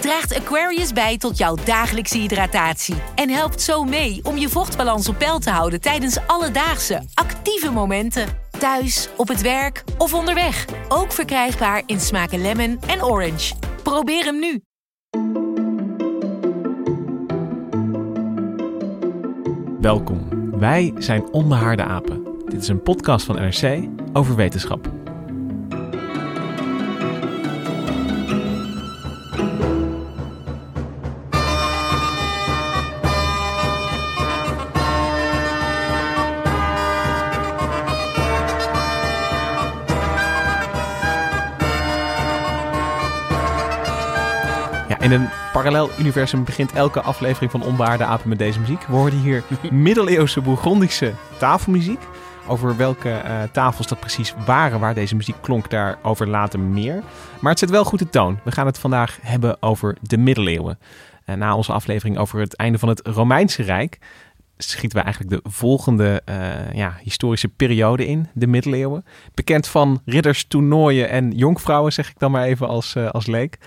draagt Aquarius bij tot jouw dagelijkse hydratatie en helpt zo mee om je vochtbalans op peil te houden tijdens alledaagse actieve momenten. Thuis, op het werk of onderweg. Ook verkrijgbaar in smaken lemon en orange. Probeer hem nu. Welkom. Wij zijn Onbehaarde Apen. Dit is een podcast van NRC over wetenschap. In een parallel universum begint elke aflevering van Onbehaarde Apen met deze muziek. We hoorden hier middeleeuwse Bourgondische tafelmuziek. Over welke eh, tafels dat precies waren waar deze muziek klonk, daarover later meer. Maar het zet wel goed de toon. We gaan het vandaag hebben over de middeleeuwen. En na onze aflevering over het einde van het Romeinse Rijk schieten we eigenlijk de volgende eh, ja, historische periode in, de middeleeuwen. Bekend van ridders, toernooien en jonkvrouwen, zeg ik dan maar even als, eh, als leek.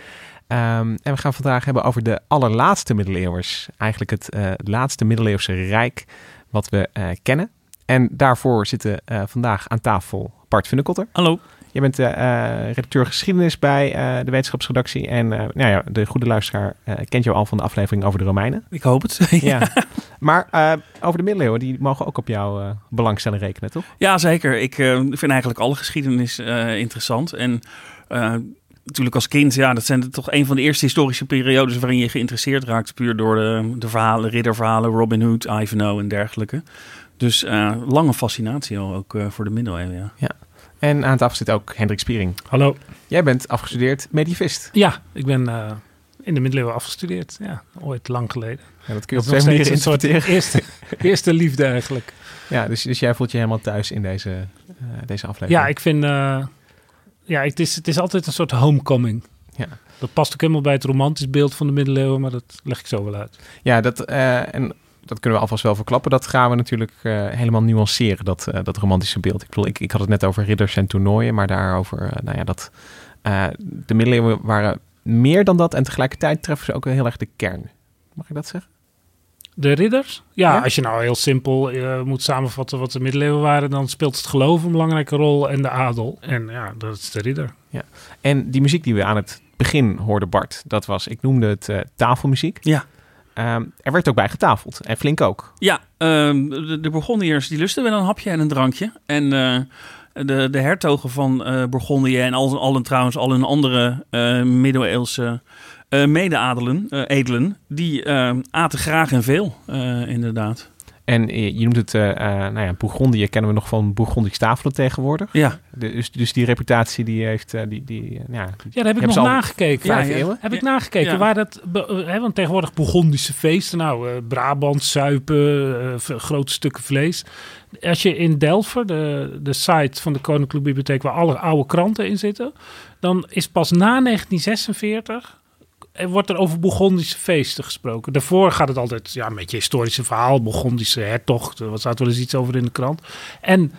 Ehm, en we gaan vandaag hebben over de allerlaatste middeleeuwers. Eigenlijk het eh, laatste middeleeuwse rijk wat we eh, kennen. En daarvoor zitten eh, vandaag aan tafel Bart Funnekotter. Hallo. Je bent redacteur geschiedenis bij de wetenschapsredactie. En nou ja, de goede luisteraar kent jou al van de aflevering over de Romeinen. Ik hoop het. Ja. maar over de middeleeuwen, die mogen ook op jouw belangstelling rekenen, toch? ja, zeker. Ik vind eigenlijk alle geschiedenis interessant. En natuurlijk als kind, ja, dat zijn toch een van de eerste historische periodes waarin je geïnteresseerd raakt. Puur door de, de verhalen, ridderverhalen, Robin Hood, Ivanhoe en dergelijke. Dus eh, lange fascinatie al ook eh, voor de middeleeuwen, ja. En aan tafel zit ook Hendrik Spiering. Hallo. Jij bent afgestudeerd medievist. Ja, ik ben eh, in de middeleeuwen afgestudeerd. Ja, ooit lang geleden. Ja, dat kun je Dat op twee nog manieren steeds een soort interpreteren. eerste, eerste liefde eigenlijk. Ja, dus, dus jij voelt je helemaal thuis in deze, eh, deze aflevering. Ja, ik vind... ja, het is, het is altijd een soort homecoming. Ja. Dat past ook helemaal bij het romantisch beeld van de middeleeuwen, maar dat leg ik zo wel uit. Ja, dat, eh, en dat kunnen we alvast wel verklappen. Dat gaan we natuurlijk eh, helemaal nuanceren, dat, eh, dat romantische beeld. Ik bedoel, ik, ik had het net over ridders en toernooien, maar daarover, nou ja, dat de middeleeuwen waren meer dan dat en tegelijkertijd treffen ze ook heel erg de kern. Mag ik dat zeggen? De ridders? Ja, Ja? als je nou heel simpel eh, moet samenvatten wat de middeleeuwen waren, dan speelt het geloof een belangrijke rol en de adel. En ja, dat is de ridder. En die muziek die we aan het begin hoorden, Bart, dat was, ik noemde het eh, tafelmuziek. Ja. Ehm, er werd ook bij getafeld en flink ook. Ja, ehm, de, de Bourgondiërs die lusten wel een hapje en een drankje. En eh, de, de hertogen van eh Bourgondië en al, al, trouwens al hun andere eh, middeleeuwse eh mede-adelen, eh, edelen, die eh, aten graag en veel, eh, inderdaad. En je noemt het, eh, eh, nou ja, Bourgondië kennen we nog van Bourgondisch tafelen tegenwoordig. Ja, dus, dus die reputatie die heeft, eh, die, die, eh, ja, Ja, daar heb ik nog nagekeken. vijf Ja, ja. eeuwen. Heb ik nagekeken. Ja. Waar dat, hè, want tegenwoordig Bourgondische feesten. Nou, eh, Brabant, Zuipen, eh, v- grote stukken vlees. Als je in Delft, de, de site van de Koninklijke Bibliotheek... waar alle oude kranten in zitten... dan is pas na 1946... Wordt er over Bourgondische feesten gesproken. Daarvoor gaat het altijd ja, een beetje historische verhaal. Bourgondische hertocht. Er staat wel eens iets over in de krant. En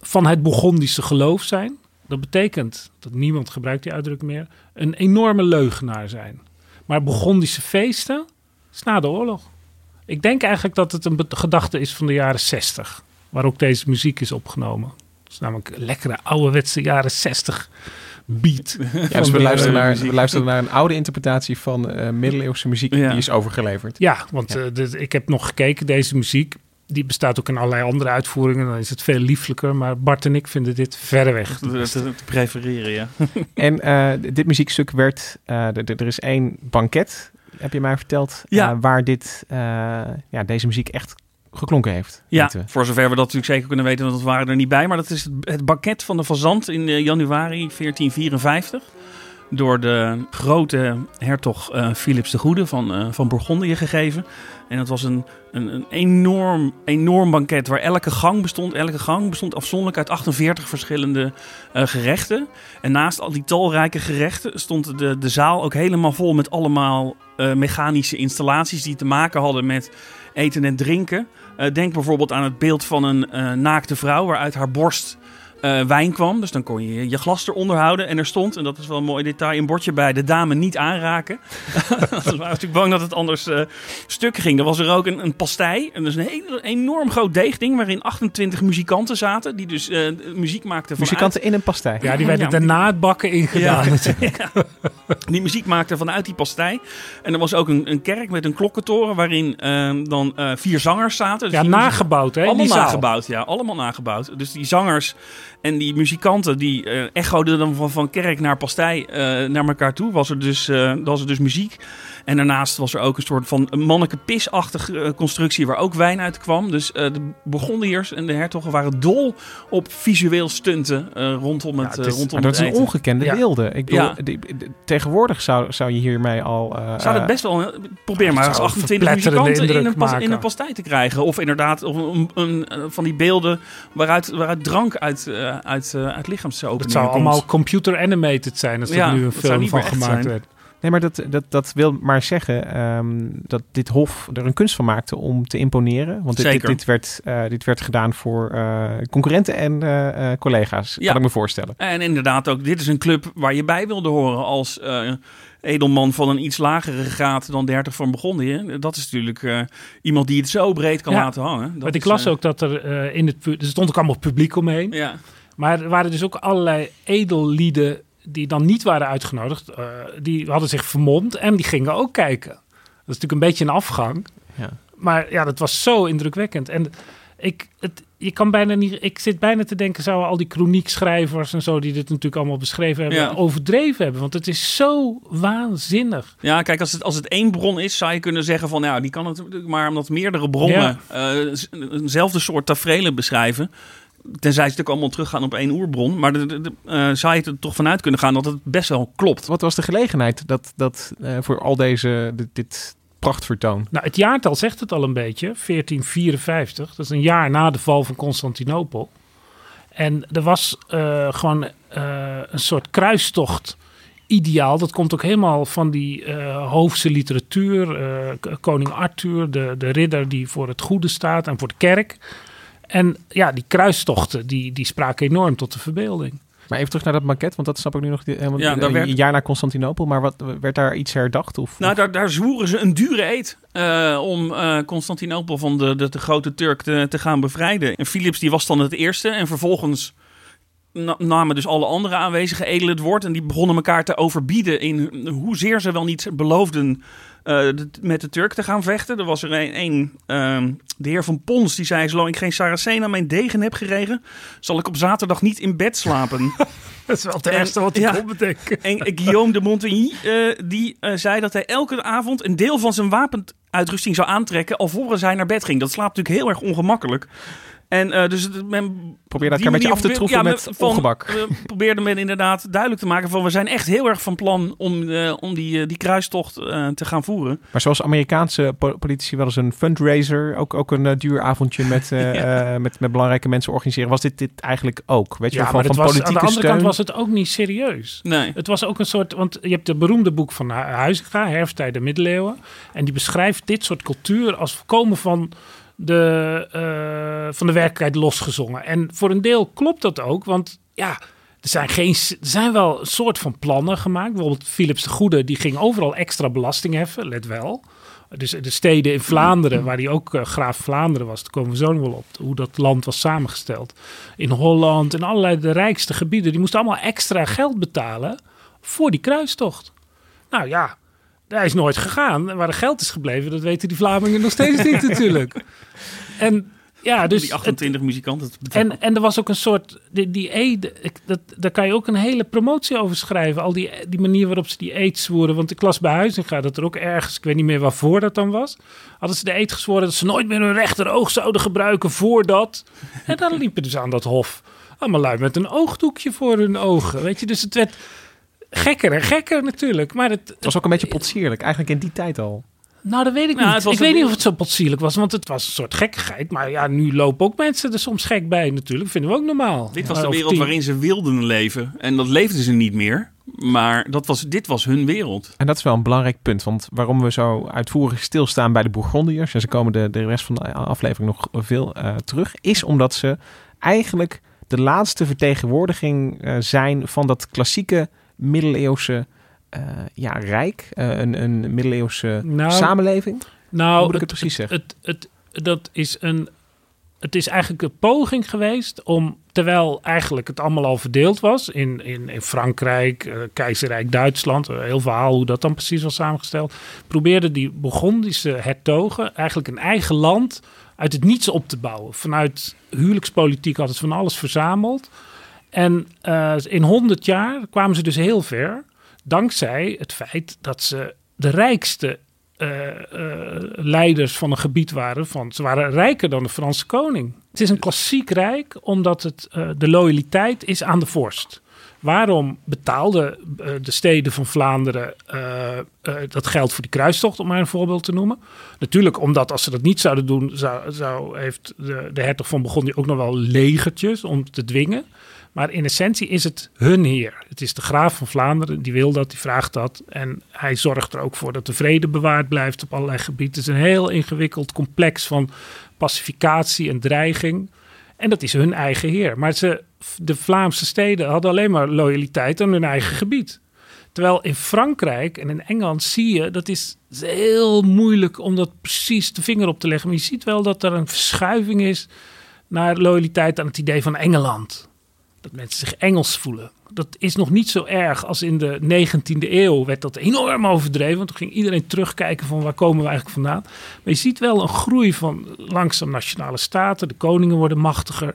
van het Bourgondische geloof zijn. Dat betekent, dat niemand gebruikt die uitdrukking meer, een enorme leugenaar zijn. Maar Bourgondische feesten is na de oorlog. Ik denk eigenlijk dat het een gedachte is van de jaren 60, waar ook deze muziek is opgenomen. Het is namelijk een lekkere ouderwetse jaren 60 beat. Ja, dus we luisteren, eh, naar, we luisteren naar een oude interpretatie van eh, middeleeuwse muziek Ja. die is overgeleverd. Ja, want Ja. eh, dit- ik heb nog gekeken, deze muziek, die bestaat ook in allerlei andere uitvoeringen. Dan is het veel lieflijker, maar Bart en ik vinden dit verreweg. te, prefereren, ja. En eh, dit muziekstuk werd, eh, er- is één banket, heb je mij verteld, Ja. waar dit, eh, ja, deze muziek echt geklonken heeft. Ja, we. voor zover we dat natuurlijk zeker kunnen weten, want dat waren er niet bij. Maar dat is het, het banket van de fazant in eh, januari 1454. Door de grote hertog eh, Philips de Goede van, eh, van Bourgondië gegeven. En dat was een, een, een enorm, enorm banket waar elke gang bestond. Elke gang bestond afzonderlijk uit 48 verschillende eh, gerechten. En naast al die talrijke gerechten stond de, de zaal ook helemaal vol met allemaal mechanische installaties die te maken hadden met eten en drinken. Denk bijvoorbeeld aan het beeld van een naakte vrouw waaruit haar borst eh, wijn kwam. Dus dan kon je je glas eronder houden. En er stond, en dat is wel een mooi detail, een bordje bij de dame niet aanraken. Ze waren natuurlijk bang dat het anders eh stuk ging. Er was er ook een, een pastei. En dus een heel, enorm groot deegding waarin 28 muzikanten zaten. Die dus eh, muziek maakten vanuit... Muzikanten in een pastei. Ja, die werden Ja. daarna het bakken ingedaan. Ja. Die muziek maakte vanuit die pastei. En er was ook een, een kerk met een klokkentoren waarin dan eh, vier zangers zaten. Dus Ja, nagebouwd hè, Allemaal nagebouwd, ja. Allemaal nagebouwd. Dus die zangers en die muzikanten, die eh echoden dan van, van kerk naar pastei eh, naar elkaar toe. Was er, dus, eh, was er dus muziek. En daarnaast was er ook een soort van manneke-pisachtige eh, constructie waar ook wijn uit kwam. Dus eh, de Bourgondiërs en de hertogen waren dol op visueel stunten eh, rondom het, het is- rondom Maar dat het is een eten. ongekende Ja. wilde. Ik bedoel, Ja. tegenwoordig zou, zou je hiermee al... eh, Zou eh, best wel... Probeer maar het eens zou 28 verpletterende muzikanten in een, pas, in een pastei te krijgen. Of inderdaad of een, een, een- van die beelden waaruit, waaruit drank uit, uit, uit lichaamsopeningen Het zou komt. allemaal computer animated zijn als er nu een zou film van gemaakt zijn. werd. Nee, maar dat, dat, dat wil maar zeggen ehm, dat dit hof er een kunst van maakte om te imponeren. Want dit, dit, werd, eh, dit werd gedaan voor eh, concurrenten en eh, eh, collega's, Ja. kan ik me voorstellen. En inderdaad ook, dit is een club waar je bij wilde horen als eh, edelman van een iets lagere graad dan 30 van Burgondië. Dat is natuurlijk eh, iemand die het zo breed kan Ja. laten hangen. Dat Maar ik las ook dat er eh, in het... Er stond ook allemaal publiek omheen. Ja, Maar er waren dus ook allerlei edellieden die dan niet waren uitgenodigd. eh, die hadden zich vermomd en die gingen ook kijken. Dat is natuurlijk een beetje een afgang. Ja. Maar ja, dat was zo indrukwekkend. En ik, het, je kan bijna niet, ik zit bijna te denken, zouden al die chroniekschrijvers en zo, die dit natuurlijk allemaal beschreven hebben, Ja. overdreven hebben. Want het is zo waanzinnig. Ja, kijk, als het, als het één bron is, zou je kunnen zeggen van, ja, die kan het natuurlijk maar omdat meerdere bronnen eh, eenzelfde soort tafereelen beschrijven. Tenzij ze ook allemaal teruggaan op één oerbron. Maar de, de- de- eh, zou je er toch vanuit kunnen gaan dat het best wel klopt. Wat was de gelegenheid dat, dat eh, voor al deze, dit, dit prachtvertoon? Nou, het jaartal zegt het al een beetje, 1454. Dat is een jaar na de val van Constantinopel. En er was eh, gewoon eh, een soort kruistocht ideaal. Dat komt ook helemaal van die eh hoofdse literatuur. eh, koning Arthur, de, de ridder die voor het goede staat en voor de kerk. En ja, die kruistochten, die, die spraken enorm tot de verbeelding. Maar even terug naar dat maquette, want dat snap ik nu nog niet helemaal. Ja, daar een werd- jaar na Constantinopel, maar wat, werd daar iets herdacht? Of, Nou, of- daar, daar zwoeren ze een dure eed eh, om eh, Constantinopel van de, de, de grote Turk te, te gaan bevrijden. En Philips die was dan het eerste en vervolgens namen dus alle andere aanwezige edelen het woord. En die begonnen elkaar te overbieden in hoezeer ze wel niet beloofden eh, de- met de Turk te gaan vechten. Er was er een, een ehm, de heer van Pons, die zei, zolang ik geen Saracen aan mijn degen heb geregen, zal ik op zaterdag niet in bed slapen. Dat is wel het ergste wat ik ja. kon bedenken. En Guillaume de Montigny, eh, die eh, zei dat hij elke avond een deel van zijn wapenuitrusting zou aantrekken alvorens hij naar bed ging. Dat slaapt natuurlijk heel erg ongemakkelijk. En eh, dus men Probeer dat een beetje af te troeven ja, met van- ongebak. We probeerden men inderdaad duidelijk te maken van we zijn echt heel erg van plan om, eh, om die, eh, die kruistocht eh, te gaan voeren. Maar zoals Amerikaanse po- politici wel eens een fundraiser, ook, ook een duur avondje met, eh, eh, met, met belangrijke mensen organiseren, was dit, dit eigenlijk ook? Weet je, Ja, van, van was, aan de andere steun. kant was het ook niet serieus. Nee. Het was ook een soort, want je hebt de beroemde boek van Hu- Huizinga, Herfsttijden Middeleeuwen. En die beschrijft dit soort cultuur als voorkomen van de, eh, van de werkelijkheid losgezongen. En voor een deel klopt dat ook, want ja, er zijn, geen, er zijn wel een soort van plannen gemaakt. Bijvoorbeeld Philips de Goede, die ging overal extra belasting heffen, let wel. Dus de steden in Vlaanderen, waar hij ook eh, graaf Vlaanderen was, daar komen we zo nog wel op, hoe dat land was samengesteld. In Holland en allerlei de rijkste gebieden, die moesten allemaal extra geld betalen voor die kruistocht. Nou ja, hij is nooit gegaan. Waar er geld is gebleven, dat weten die Vlamingen nog steeds niet natuurlijk. En ja, dus die het- 28 muzikanten te betalen. en, en er was ook een soort, die, die eed, ik, dat, daar kan je ook een hele promotie over schrijven. Al die, die manier waarop ze die eed zwoeren. Want ik las bij Huizinga dat er ook ergens, ik weet niet meer waarvoor dat dan was. Hadden ze de eed gezworen dat ze nooit meer hun rechteroog zouden gebruiken voordat. En dan liepen dus aan dat hof allemaal lui met een oogdoekje voor hun ogen. Weet je, dus het werd... gekker en gekker natuurlijk. Maar het, Het was ook een beetje potsierlijk, eigenlijk in die tijd al. Nou, dat weet ik Nou, niet. het was Ik een weet niet of het zo potsierlijk was, want het was een soort gekkigheid. Maar ja, nu lopen ook mensen er soms gek bij natuurlijk. Vinden we ook normaal. Dit was Maar de of wereld tien- waarin ze wilden leven. En dat leefden ze niet meer. Maar dat was, dit was hun wereld. En dat is wel een belangrijk punt, want waarom we zo uitvoerig stilstaan bij de Bourgondiërs, en ze komen de, de rest van de aflevering nog veel eh, terug, is omdat ze eigenlijk de laatste vertegenwoordiging eh, zijn van dat klassieke middeleeuwse eh, ja, rijk, eh, een, een middeleeuwse Nou, samenleving. Hoe Nou, moet ik het precies zeggen? Het, het, dat is een, het is eigenlijk een poging geweest om, terwijl eigenlijk het allemaal al verdeeld was in, in, in Frankrijk, eh, Keizerrijk Duitsland, heel verhaal hoe dat dan precies was samengesteld, probeerden die Burgondische hertogen eigenlijk een eigen land uit het niets op te bouwen. Vanuit huwelijkspolitiek hadden ze van alles verzameld. En eh, in 100 jaar kwamen ze dus heel ver, dankzij het feit dat ze de rijkste eh, eh, leiders van een gebied waren. Van, ze waren rijker dan de Franse koning. Het is een klassiek rijk omdat het, de loyaliteit is aan de vorst. Waarom betaalden de steden van Vlaanderen dat geld voor die kruistocht, om maar een voorbeeld te noemen? Natuurlijk, omdat als ze dat niet zouden doen, zou, heeft de, de hertog van Burgondië ook nog wel legertjes om te dwingen. Maar in essentie is het hun heer. Het is de graaf van Vlaanderen, die wil dat, die vraagt dat. En hij zorgt er ook voor dat de vrede bewaard blijft op allerlei gebieden. Het is een heel ingewikkeld complex van pacificatie en dreiging. En dat is hun eigen heer. Maar ze, de Vlaamse steden hadden alleen maar loyaliteit aan hun eigen gebied. Terwijl in Frankrijk en in Engeland zie je, dat is heel moeilijk om dat precies de vinger op te leggen. Maar je ziet wel dat er een verschuiving is naar loyaliteit aan het idee van Engeland. Dat mensen zich Engels voelen. Dat is nog niet zo erg als in de 19e eeuw werd dat enorm overdreven. Want toen ging iedereen terugkijken van waar komen we eigenlijk vandaan. Maar je ziet wel een groei van langzaam nationale staten. De koningen worden machtiger.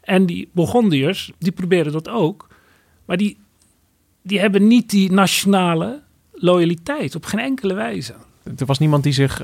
En die Burgondiërs, die proberen dat ook. Maar die, die hebben niet die nationale loyaliteit op geen enkele wijze. Er was niemand die zich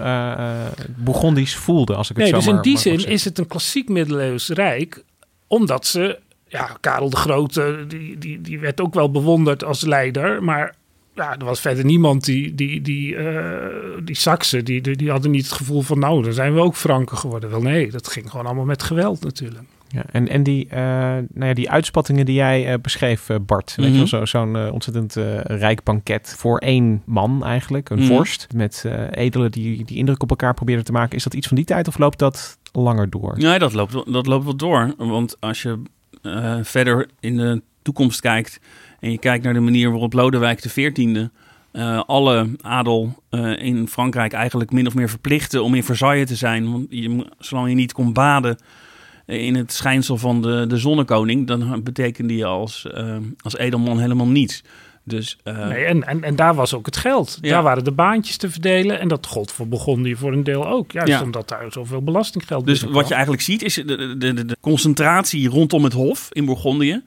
Bourgondisch voelde, als ik het Nee, zo dus in maar- die maar mag zin zeggen. is het een klassiek middeleeuws rijk, omdat ze, ja, Karel de Grote, die, die, die werd ook wel bewonderd als leider, maar ja, er was verder niemand die, die, die, eh, die Saksen, die, die, die hadden niet het gevoel van, nou, dan zijn we ook Franken geworden. Wel nee, dat ging gewoon allemaal met geweld natuurlijk. Ja, en, en die, eh, nou ja, die uitspattingen die jij eh, beschreef, Bart. Weet je Mhm. wel, zo, zo'n ontzettend eh, rijk banket voor één man eigenlijk. Een Mhm. vorst met eh, edelen die, die indruk op elkaar proberen te maken. Is dat iets van die tijd of loopt dat langer door? Nee, dat loopt, dat loopt wel door. Want als je eh, verder in de toekomst kijkt en je kijkt naar de manier waarop Lodewijk XIV eh alle adel eh, in Frankrijk eigenlijk min of meer verplichtte om in Versailles te zijn. Want zolang je niet kon baden in het schijnsel van de, de zonnekoning, dan betekende je als, als edelman helemaal niets. Dus eh, Nee, en, en, en daar was ook het geld. Ja. Daar waren de baantjes te verdelen en dat gold voor Burgondië voor een deel ook. Juist Ja. omdat daar zoveel belastinggeld Dus wat je eigenlijk ziet is de, de, de, de concentratie rondom het Hof in Bourgondië.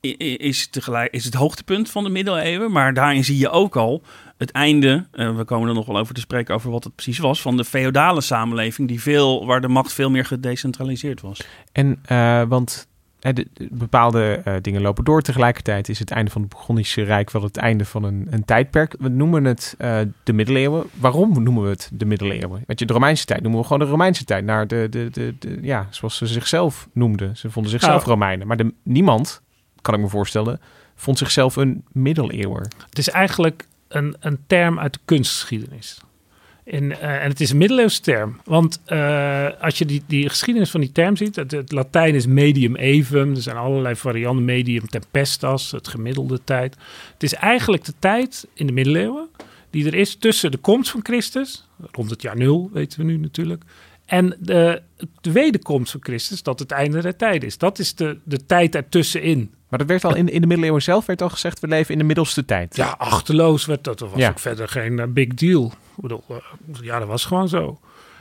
Is, tegelijk, is het hoogtepunt van de middeleeuwen. Maar daarin zie je ook al het einde. eh, we komen er nog wel over te spreken over wat het precies was. Van de feodale samenleving. Die veel, waar de macht veel meer gedecentraliseerd was. En, eh, want de, de- bepaalde eh, dingen lopen door. Tegelijkertijd is het einde van het Bourgondische Rijk wel het einde van een, een tijdperk. We noemen het eh, de middeleeuwen. Waarom noemen we het de middeleeuwen? Weet je, de Romeinse tijd noemen we gewoon de Romeinse tijd. Naar de, de, de, de- ja, zoals ze zichzelf noemden. Ze vonden zichzelf Nou. Romeinen. Maar de, niemand, kan ik me voorstellen, vond zichzelf een middeleeuwer. Het is eigenlijk een, een term uit de kunstgeschiedenis. In, eh, en het is een middeleeuwse term. Want eh, als je die, die geschiedenis van die term ziet, het, het Latijn is medium evum. Er zijn allerlei varianten, medium tempestas, het gemiddelde tijd. Het is eigenlijk de tijd in de middeleeuwen die er is tussen de komst van Christus, rond het jaar nul weten we nu natuurlijk, en de, de wederkomst van Christus, dat het einde der tijd is. Dat is de, de tijd ertussenin. Maar dat werd al in, in de middeleeuwen zelf werd al gezegd, we leven in de middelste tijd. Ja, achterloos werd dat. Dat was Ja. ook verder geen eh, big deal. Ik bedoel, eh, ja, dat was gewoon zo.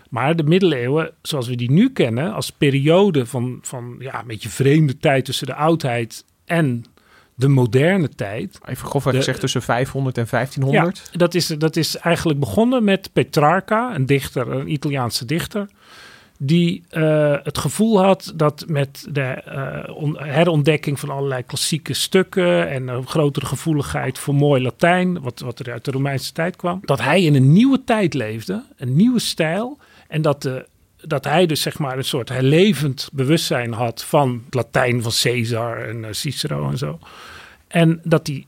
Maar de middeleeuwen, zoals we die nu kennen, als periode van, van ja, een beetje vreemde tijd tussen de oudheid en de moderne tijd. Even grofweg gezegd tussen 500 en 1500. Ja, dat is, dat is eigenlijk begonnen met Petrarca, een dichter, een Italiaanse dichter. Die eh, het gevoel had dat met de eh, on- herontdekking van allerlei klassieke stukken en een grotere gevoeligheid voor mooi Latijn, wat, wat er uit de Romeinse tijd kwam, dat hij in een nieuwe tijd leefde, een nieuwe stijl en dat, de, dat hij dus zeg maar een soort herlevend bewustzijn had van Latijn van Caesar en eh, Cicero en zo. En dat die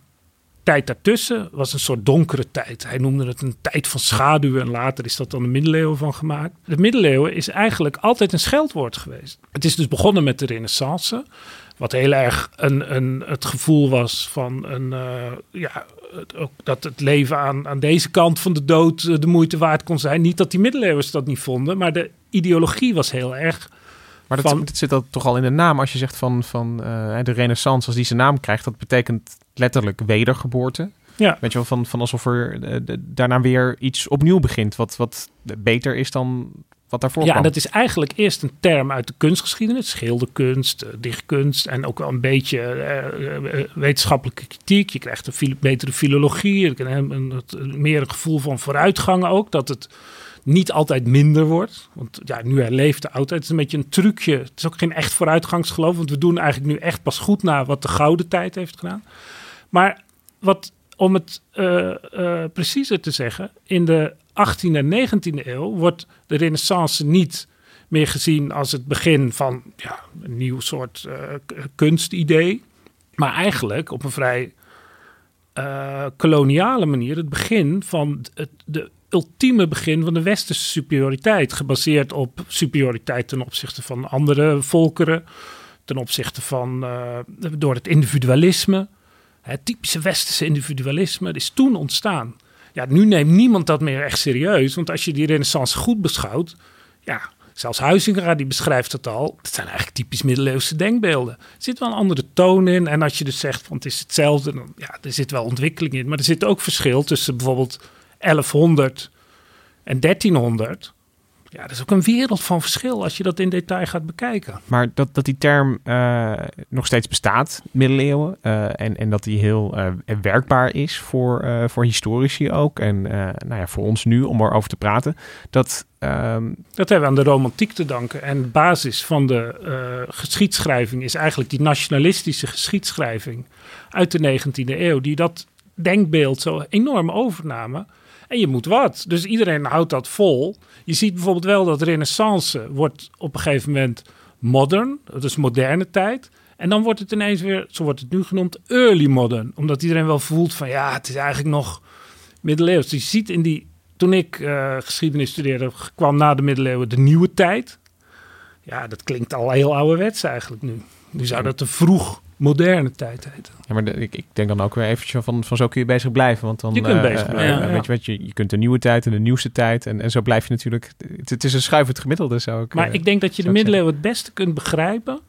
tijd daartussen was een soort donkere tijd. Hij noemde het een tijd van schaduw en later is dat dan de middeleeuwen van gemaakt. De middeleeuwen is eigenlijk altijd een scheldwoord geweest. Het is dus begonnen met de renaissance. Wat heel erg een, een, het gevoel was van een, eh, ja, ook dat het leven aan, aan deze kant van de dood eh, de moeite waard kon zijn. Niet dat die middeleeuwers dat niet vonden, maar de ideologie was heel erg Maar dat, Van- dat zit dat toch al in de naam. Als je zegt van, van eh, de renaissance, als die zijn naam krijgt, dat betekent letterlijk wedergeboorte. Ja. Weet je wel, van, van alsof er eh, de- daarna weer iets opnieuw begint, wat, wat beter is dan wat daarvoor Ja, kwam. dat is eigenlijk eerst een term uit de kunstgeschiedenis. Schilderkunst, eh, dichtkunst en ook wel een beetje wetenschappelijke kritiek. Je krijgt een betere filologie, een, een, een- meer een gevoel van vooruitgang ook. Dat het niet altijd minder wordt. Want ja, nu herleeft de oudheid. Het is een beetje een trucje. Het is ook geen echt vooruitgangsgeloof. Want we doen eigenlijk nu echt pas goed na wat de gouden tijd heeft gedaan. Maar wat, om het eh, eh, preciezer te zeggen, in de 18e en 19e eeuw wordt de renaissance niet meer gezien als het begin van ja, een nieuw soort k- kunstidee. Maar eigenlijk op een vrij koloniale manier het begin van het de ultieme begin van de westerse superioriteit. Gebaseerd op superioriteit ten opzichte van andere volkeren. Ten opzichte van eh, door het individualisme. Het typische westerse individualisme is toen ontstaan. Ja, nu neemt niemand dat meer echt serieus. Want als je die renaissance goed beschouwt... Ja, zelfs Huizinga die beschrijft het al. Dat zijn eigenlijk typisch middeleeuwse denkbeelden. Er zit wel een andere toon in. En als je dus zegt, want het is hetzelfde... Dan, ja, er zit wel ontwikkeling in. Maar er zit ook verschil tussen bijvoorbeeld 1100 en 1300... Ja, dat is ook een wereld van verschil als je dat in detail gaat bekijken. Maar dat, dat die term eh, nog steeds bestaat, middeleeuwen, eh, en, en dat die heel eh, werkbaar is voor, voor historici ook, en nou ja, voor ons nu om erover te praten, dat... ehm, Dat hebben we aan de romantiek te danken. En de basis van de geschiedschrijving is eigenlijk die nationalistische geschiedschrijving uit de 19e eeuw, die dat denkbeeld zo enorm overnamen. En je moet wat. Dus iedereen houdt dat vol. Je ziet bijvoorbeeld wel dat renaissance wordt op een gegeven moment modern, dat is moderne tijd. En dan wordt het ineens weer, zo wordt het nu genoemd, early modern. Omdat iedereen wel voelt van ja, het is eigenlijk nog middeleeuws. Dus je ziet in die, toen ik eh, geschiedenis studeerde, kwam na de middeleeuwen de nieuwe tijd. Ja, dat klinkt al heel ouderwets eigenlijk nu. Nu zou dat de vroeg moderne tijd. Ja, maar de- ik, ik denk dan ook weer eventjes van, van zo kun je bezig blijven. Want dan, Je kunt eh, bezig eh, blijven, eh, ja. Weet je wat, je, je kunt de nieuwe tijd en de nieuwste tijd. En, en zo blijf je natuurlijk. Het, het is een schuivend gemiddelde, zou ik Maar ik denk dat je de middeleeuwen het beste kunt begrijpen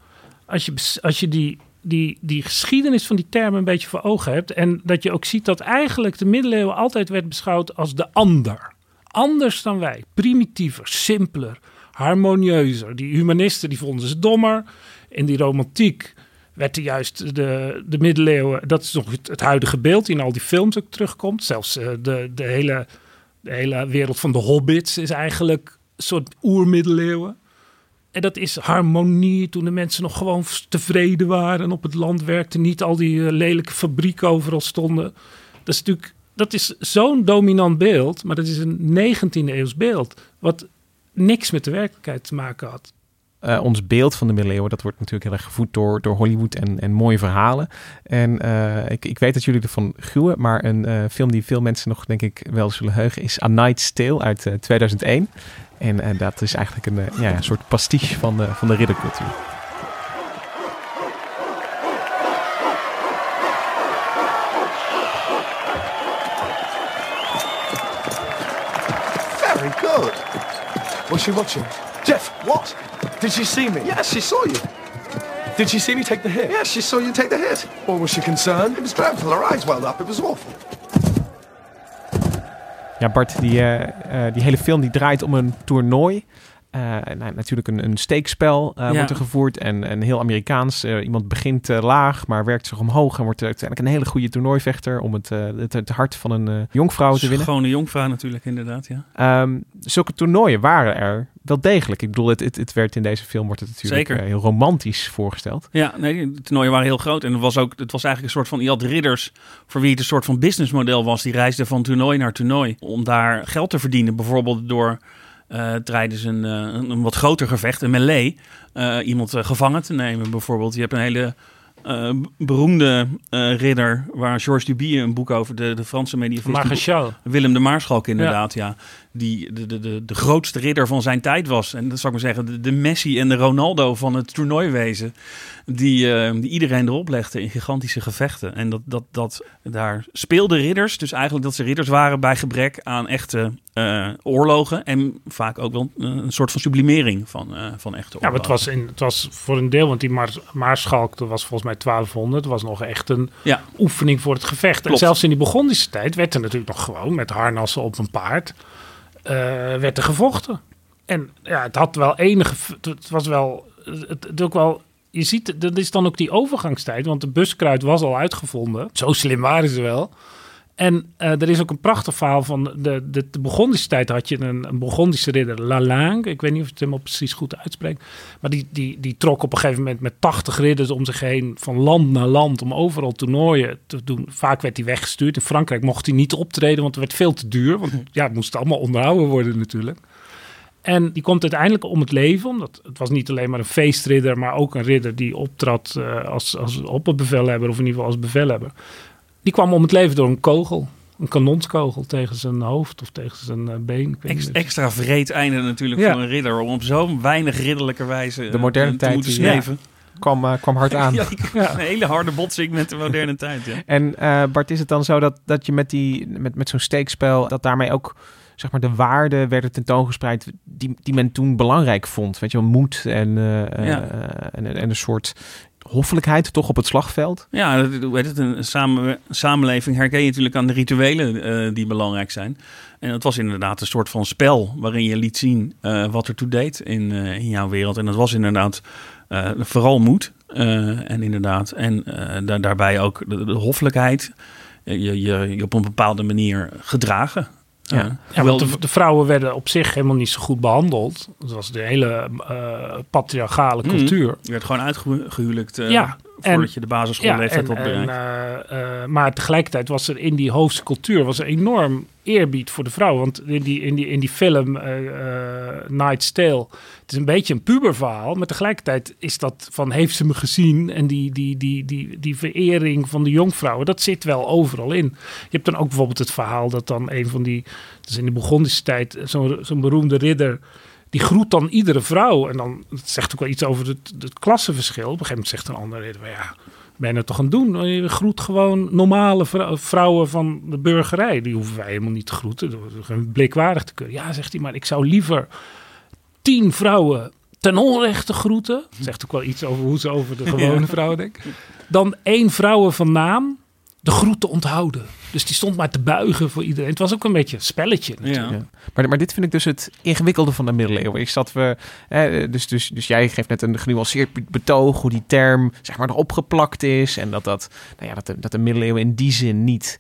als je, als je die, die, die geschiedenis van die termen een beetje voor ogen hebt. En dat je ook ziet dat eigenlijk de middeleeuwen altijd werd beschouwd als de ander. Anders dan wij. Primitiever, simpeler, harmonieuzer. Die humanisten die vonden ze dommer. In die romantiek werd er juist de, de middeleeuwen... Dat is nog het, huidige beeld in al die films ook terugkomt. Zelfs eh, de, de, hele, de hele wereld van de hobbits is eigenlijk een soort oermiddeleeuwen. En dat is harmonie toen de mensen nog gewoon tevreden waren en op het land werkten. Niet al die eh, lelijke fabrieken overal stonden. Dat is natuurlijk dat is zo'n dominant beeld, maar dat is een 19e eeuws beeld. Wat niks met de werkelijkheid te maken had. Eh, ons beeld van de middeleeuwen, dat wordt natuurlijk heel erg gevoed door, door Hollywood en, en mooie verhalen. En eh, ik, ik weet dat jullie ervan gruwen, maar een eh, film die veel mensen nog, denk ik, wel zullen heugen, is A Night's Tale uit eh, 2001. En dat is eigenlijk een, ja, soort pastiche van de, van de riddercultuur. Very good. She watching? Jeff, what? Did she see me? Yes, she saw you. Did she see me take the hit? Yes, she saw you take the hit. Or was she concerned? It was dreadful. Her eyes welled up. It was awful. Ja, Bart, die, eh, eh, die hele film die draait om een toernooi nou, natuurlijk een, een steekspel eh, Ja. wordt er gevoerd en, en heel Amerikaans. Eh, iemand begint eh, laag, maar werkt zich omhoog en wordt uiteindelijk een hele goede toernooivechter om het, eh, het, het hart van een eh, jonkvrouw te winnen. Schone jonkvrouw natuurlijk, inderdaad, ja. Ehm, zulke toernooien waren er wel degelijk. Ik bedoel, het, het, het werd in deze film wordt het natuurlijk Zeker. eh, heel romantisch voorgesteld. Ja, nee, de toernooien waren heel groot. En het was, ook, het was eigenlijk een soort van... Je had ridders voor wie het een soort van businessmodel was. Die reisden van toernooi naar toernooi. Om daar geld te verdienen. Bijvoorbeeld door eh tijdens een, eh, een, een wat groter gevecht, een melee... eh, iemand eh, gevangen te nemen bijvoorbeeld. Je hebt een hele eh, beroemde eh, ridder... waar Georges Duby een boek over... de, de Franse medievist... Willem de Maarschalk inderdaad, ja. Die de, de, de, de grootste ridder van zijn tijd was. En dat zou ik maar zeggen, de, de Messi en de Ronaldo van het toernooiwezen. Die, eh, die iedereen erop legde in gigantische gevechten. En dat, dat, dat daar speelden ridders. Dus eigenlijk dat ze ridders waren bij gebrek aan echte eh, oorlogen. En vaak ook wel eh, een soort van sublimering van, eh, van echte Ja, maar oorlogen. het was, in, het was voor een deel, want die Maars, Maarschalk, dat was volgens mij 1200, was nog echt een Ja. oefening voor het gevecht. En zelfs in die Burgondische tijd werd er natuurlijk nog gewoon met harnassen op een paard, werd er gevochten. En ja, het had wel enige, het was wel, het, het ook wel, je ziet, dat is dan ook die overgangstijd, want de buskruid was al uitgevonden. Zo slim waren ze wel. En eh, er is ook een prachtig verhaal van de, de, de Burgondische tijd had je een, een Burgondische ridder, Lalangue. Ik weet niet of ik het helemaal precies goed uitspreek. Maar die, die, die trok op een gegeven moment met 80 ridders om zich heen van land naar land om overal toernooien te doen. Vaak werd hij weggestuurd. In Frankrijk mocht hij niet optreden, want het werd veel te duur. Want ja, het moest allemaal onderhouden worden natuurlijk. En die komt uiteindelijk om het leven, omdat het was niet alleen maar een feestridder, maar ook een ridder die optrad eh, als, als opperbevelhebber, of in ieder geval als bevelhebber. Die kwam om het leven door een kogel, een kanonskogel tegen zijn hoofd of tegen zijn eh, been. Ex- extra vreed einde natuurlijk Ja. voor een ridder. Om op zo'n weinig ridderlijke wijze eh, De moderne te tijd moeten ja. sneven. Kwam, eh, kwam hard aan. Ja, Een hele harde botsing met de moderne tijd. Ja. En eh, Bart, is het dan zo dat, dat je met, die, met, met zo'n steekspel, dat daarmee ook zeg maar, de waarden werden tentoongespreid die, die men toen belangrijk vond? Weet je wel, moed en, eh, Ja. eh, en, en een soort hoffelijkheid toch op het slagveld? Ja, dat- heet het, een samen, samenleving herken je natuurlijk aan de rituelen eh, die belangrijk zijn. En het was inderdaad een soort van spel waarin je liet zien eh, wat er toe deed in, eh, in jouw wereld. En dat was inderdaad vooral moed. en inderdaad, en daar, daarbij ook de, de hoffelijkheid. Je, je, je op een bepaalde manier gedragen. Ja. Ja, want de, de vrouwen werden op zich helemaal niet zo goed behandeld. Het was de hele eh, patriarchale Mhm. cultuur. je werd gewoon uitgehuwelijkt eh Ja, voordat en- je de basisschoolleeftijd en, had bereikt. en, eh, maar tegelijkertijd was er in die hoofdse cultuur was er enorm eerbied voor de vrouw. Want in die, in die, in die film eh, Night's Tale, het is een beetje een puberverhaal. Maar tegelijkertijd is dat van heeft ze me gezien? En die, die, die, die, die verering van de jonkvrouwen, dat zit wel overal in. Je hebt dan ook bijvoorbeeld het verhaal dat dan een van die, dus in de Burgondische tijd, zo'n zo'n beroemde ridder die groet dan iedere vrouw. En dan zegt ook wel iets over het, het klassenverschil. Op een gegeven moment zegt een ander ridder, "Maar ja, ben je dat toch aan het doen? Je groet gewoon normale vrou- vrouwen van de burgerij. Die hoeven wij helemaal niet te groeten. Gewoon blikwaardig te kunnen. Ja, zegt hij, maar ik zou liever tien vrouwen ten onrechte groeten. Dat zegt ook wel iets over hoe ze over de gewone vrouwen denken. Dan één vrouwen van naam de groeten onthouden. Dus die stond maar te buigen voor iedereen. Het was ook een beetje een spelletje natuurlijk. ja. Ja. Maar, maar dit vind ik dus het ingewikkelde van de middeleeuwen. Is dat we. Eh, dus, dus, dus jij geeft net een genuanceerd betoog hoe die term zeg maar erop geplakt is. En dat, dat, nou ja, dat, de, dat de middeleeuwen in die zin niet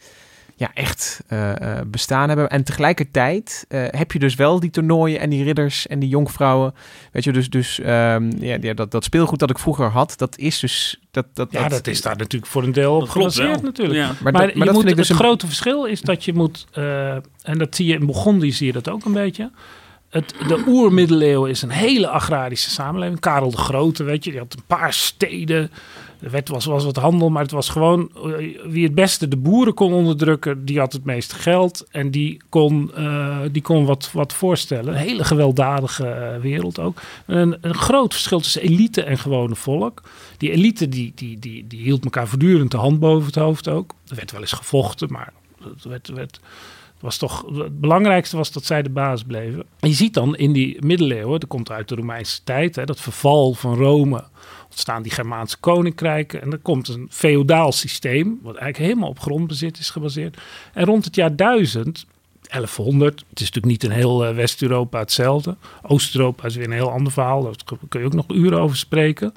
ja, echt eh, eh, bestaan hebben. En tegelijkertijd eh, heb je dus wel die toernooien en die ridders en die jonkvrouwen. Weet je, dus, dus ehm, ja, ja, dat, dat speelgoed dat ik vroeger had, dat is dus. Dat, dat, Ja, dat is daar natuurlijk voor een deel op gebaseerd natuurlijk. Ja. Maar, Maar, dat, je maar dat moet, vind ik dus het een grote verschil is dat je moet, eh, en dat zie je in Burgondië zie je dat ook een beetje. Het, de oermiddeleeuwen is een hele agrarische samenleving. Karel de Grote, weet je, die had een paar steden. Er werd, was, wat handel, maar het was gewoon eh, wie het beste de boeren kon onderdrukken, die had het meeste geld en die kon, eh, die kon wat, wat voorstellen. Een hele gewelddadige eh, wereld ook. Een, een groot verschil tussen elite en gewone volk. Die elite die, die, die, die hield elkaar voortdurend de hand boven het hoofd ook. Er werd wel eens gevochten, maar het werd, werd, was toch, het belangrijkste was dat zij de baas bleven. En je ziet dan in die middeleeuwen, dat komt uit de Romeinse tijd, hè, dat verval van Rome, ontstaan die Germaanse koninkrijken en er komt een feodaal systeem, wat eigenlijk helemaal op grondbezit is gebaseerd. En rond het jaar 1000 1100. Het is natuurlijk niet in heel eh, West-Europa hetzelfde. Oost-Europa is weer een heel ander verhaal. Daar kun je ook nog uren over spreken.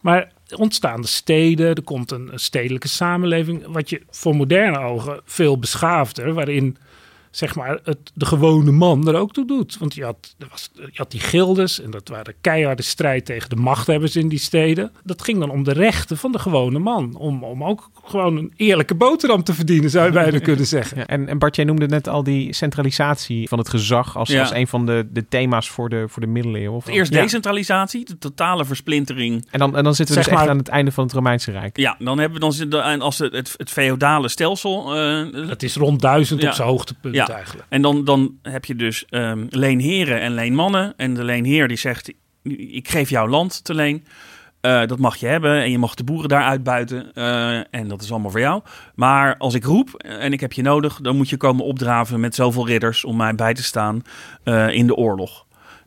Maar ontstaan de steden, er komt een stedelijke samenleving, wat je voor moderne ogen veel beschaafder, waarin zeg maar, het, de gewone man er ook toe doet. Want je had, er was, je had die gildes en dat waren keiharde strijd tegen de machthebbers in die steden. Dat ging dan om de rechten van de gewone man. Om, om ook gewoon een eerlijke boterham te verdienen, zou je bijna kunnen zeggen. Ja, en, en Bart, jij noemde net al die centralisatie van het gezag als, Ja. als een van de, de thema's voor de, voor de middeleeuwen. Of- Eerst Ja. decentralisatie, de totale versplintering. En dan, en dan zitten we Zeg dus echt maar- aan het einde van het Romeinse Rijk. Ja, dan hebben we dan als het, het, het feodale stelsel. eh, Het is rond duizend Ja. op zijn hoogtepunt Ja. eigenlijk. En dan, dan heb je dus ehm, leenheren en leenmannen. En de leenheer die zegt, ik geef jou land te leen. Eh, dat mag je hebben en je mag de boeren daar uitbuiten. eh, en dat is allemaal voor jou. Maar als ik roep en ik heb je nodig, dan moet je komen opdraven met zoveel ridders om mij bij te staan eh, in de oorlog.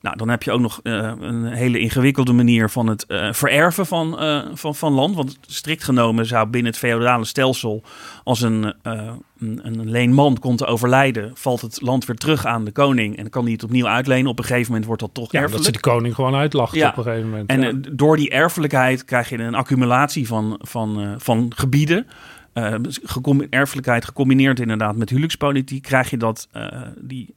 Nou, dan heb je ook nog eh, een hele ingewikkelde manier van het eh, vererven van, eh, van, van land. Want strikt genomen zou binnen het feodale stelsel, als een, een, een leenman komt te overlijden, valt het land weer terug aan de koning. En kan hij het opnieuw uitlenen. Op een gegeven moment wordt dat toch Ja, dat ze de koning gewoon uitlacht Ja. op een gegeven moment. En ja. door die erfelijkheid krijg je een accumulatie van, van, van gebieden. Eh, gecom- erfelijkheid gecombineerd inderdaad met huwelijkspolitiek, krijg je dat die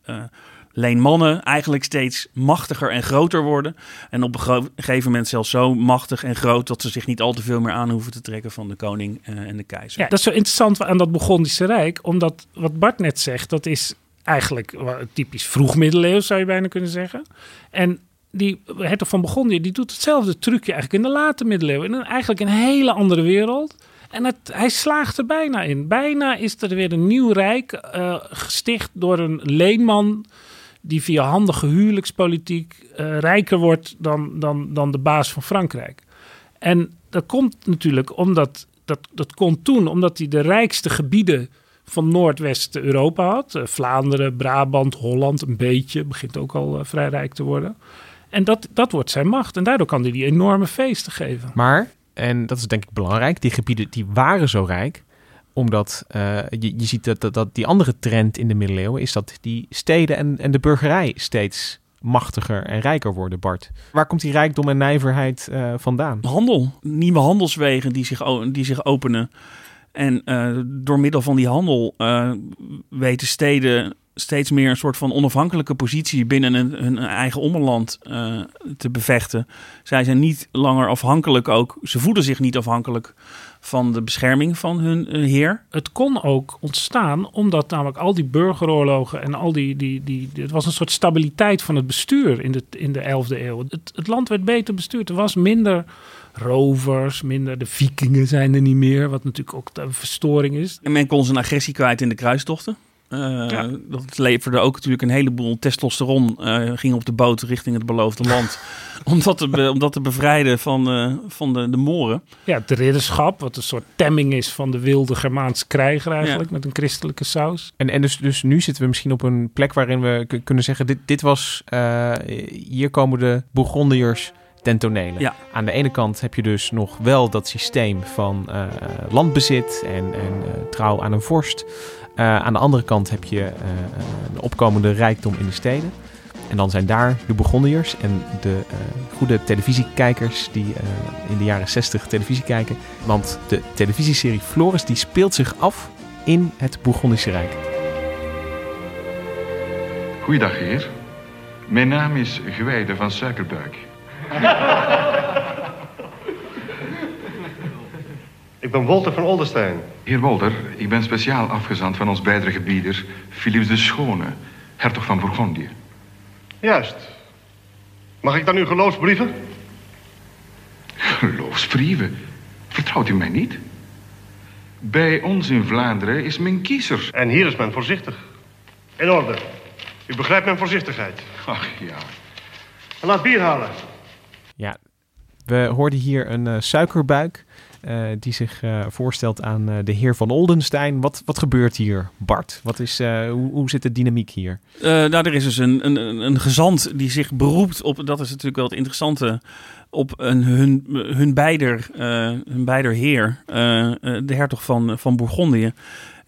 leenmannen eigenlijk steeds machtiger en groter worden. En op een gegeven moment zelfs zo machtig en groot dat ze zich niet al te veel meer aan hoeven te trekken van de koning eh, en de keizer. Ja, dat is zo interessant aan dat Burgondische Rijk. Omdat wat Bart net zegt, dat is eigenlijk typisch vroegmiddeleeuws, zou je bijna kunnen zeggen. En die hertog van Burgondië, die doet hetzelfde trucje eigenlijk in de late middeleeuwen. In een, eigenlijk een hele andere wereld. En het, hij slaagt er bijna in. Bijna is er weer een nieuw rijk eh, gesticht door een leenman die via handige huwelijkspolitiek eh, rijker wordt dan, dan, dan de baas van Frankrijk. En dat komt natuurlijk omdat dat, dat kon toen, omdat hij de rijkste gebieden van Noordwest-Europa had. Eh, Vlaanderen, Brabant, Holland, een beetje, begint ook al eh, vrij rijk te worden. En dat, dat wordt zijn macht. En daardoor kan hij die enorme feesten geven. Maar, en dat is denk ik belangrijk, die gebieden die waren zo rijk omdat eh, je, je ziet dat, dat, die andere trend in de middeleeuwen is dat die steden en, en de burgerij steeds machtiger en rijker worden, Bart. Waar komt die rijkdom en nijverheid eh, vandaan? handel. Nieuwe handelswegen die zich, die zich openen. En eh, door middel van die handel weten steden steeds meer een soort van onafhankelijke positie binnen hun, hun eigen ommeland eh, te bevechten. Zij zijn niet langer afhankelijk ook, ze voelen zich niet afhankelijk van de bescherming van hun eh, heer. Het kon ook ontstaan omdat namelijk al die burgeroorlogen en al die, die, die, het was een soort stabiliteit van het bestuur in de, in de 11e eeuw. Het, het land werd beter bestuurd. Er was minder rovers, minder de vikingen zijn er niet meer, wat natuurlijk ook een verstoring is. En men kon zijn agressie kwijt in de kruistochten. Eh, Ja. Dat leverde ook natuurlijk een heleboel testosteron. eh, ging op de boot richting het beloofde land. om, dat te be- om dat te bevrijden van, eh, van de, de Moren. Ja, het ridderschap, wat een soort temming is van de wilde Germaanse krijger eigenlijk, met een christelijke saus. En, en dus, dus nu zitten we misschien op een plek waarin we kunnen zeggen: dit, dit was. eh, hier komen de Bourgondiërs ten tonele. Ja. Aan de ene kant heb je dus nog wel dat systeem van eh, landbezit en, en trouw aan een vorst. Eh, aan de andere kant heb je eh, een opkomende rijkdom in de steden. En dan zijn daar de Bourgondiërs en de eh, goede televisiekijkers die eh, in de jaren 60 televisie kijken. Want de televisieserie Floris die speelt zich af in het Bourgondische Rijk. Goeiedag, heer. Mijn naam is Gewijde van Suikerbuik. Ik ben Walter van Oldenstein. Heer Wolter, ik ben speciaal afgezant van ons beide gebieder, Philips de Schone, hertog van Bourgondië. Juist. Mag ik dan uw geloofsbrieven? Geloofsbrieven? Vertrouwt u mij niet? Bij ons in Vlaanderen is men kiezer. En hier is men voorzichtig. In orde. U begrijpt mijn voorzichtigheid. Ach ja. Laat bier halen. Ja, we hoorden hier een eh, suikerbuik die zich eh, voorstelt aan eh, de heer van Oldenstein. Wat, wat gebeurt hier, Bart? Wat is, eh, hoe, hoe zit de dynamiek hier? Eh, nou, er is dus een, een, een- gezant die zich beroept op, dat is natuurlijk wel het interessante, op een, hun, hun, beider, eh, hun beider heer, eh, eh, de hertog van, van Bourgondië.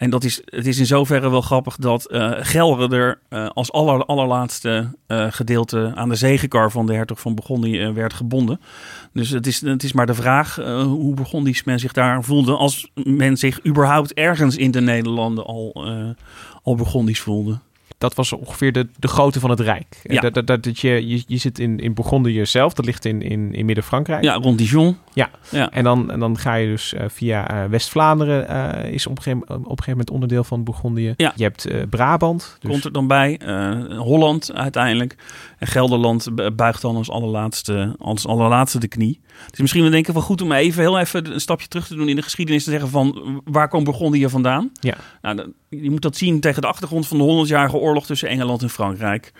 En dat is, het is in zoverre wel grappig dat eh Gelre er eh, als aller, allerlaatste eh, gedeelte aan de zegenkar van de hertog van Bourgondië eh, werd gebonden. Dus het is, het is maar de vraag hoe Bourgondisch men zich daar voelde als men zich überhaupt ergens in de Nederlanden al, al Bourgondisch voelde. Dat was ongeveer de, de grootte van het Rijk. Ja. Dat, dat, dat, dat je, je, je zit in, in Bourgondië zelf, dat ligt in, in, in Midden-Frankrijk. Ja, rond Dijon. Ja, Ja. En, dan, en dan ga je dus eh, via eh, West-Vlaanderen, eh, is op een, gegeven, op een gegeven moment onderdeel van Bourgondië. Ja. Je hebt Brabant. Dus, Komt er dan bij. Holland uiteindelijk. En Gelderland bu- buigt dan als allerlaatste, als allerlaatste de knie. Is misschien wel denken van goed om even heel even een stapje terug te doen in de geschiedenis. Te zeggen van waar komt Bourgondië vandaan? Ja. Nou, je moet dat zien tegen de achtergrond van de 100-jarige oorlog tussen Engeland en Frankrijk.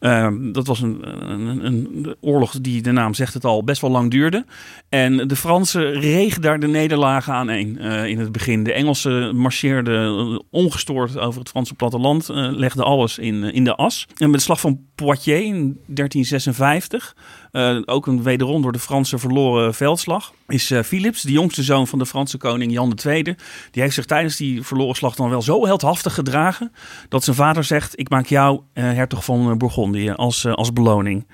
Ehm, dat was een, een, een oorlog die, de naam zegt het al, best wel lang duurde. En de Fransen regen daar de nederlagen aan een eh, in het begin. De Engelsen marcheerden eh, ongestoord over het Franse platteland, eh, legden alles in, in de as. En met de slag van Poitiers in 1356, eh, ook een wederom door de Fransen verloren veldslag, is eh, Philips, de jongste zoon van de Franse koning Jan II, die heeft zich tijdens die verloren slag dan wel zo heldhaftig gedragen, dat zijn vader zegt, ik maak jou eh, hertog van Bourgondië als, als beloning.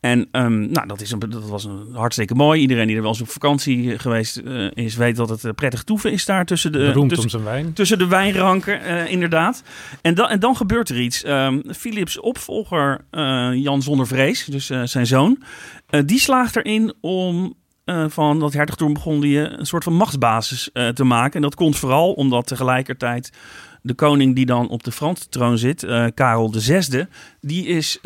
En ehm, nou, dat, is een, dat was een hartstikke mooi. Iedereen die er wel eens op vakantie geweest eh, is, weet dat het eh, prettig toeven is daar tussen de, Beroemd tussen, om zijn wijn. tussen de wijnranken, eh, inderdaad. En, dan en dan gebeurt er iets. Ehm Philips opvolger eh, Jan Zonder Vrees, dus eh, zijn zoon, eh, die slaagt erin om eh, van dat hertogdom Bourgondië een soort van machtsbasis eh, te maken. En dat komt vooral omdat tegelijkertijd de koning die dan op de Franse troon zit, eh, Karel VI, die is...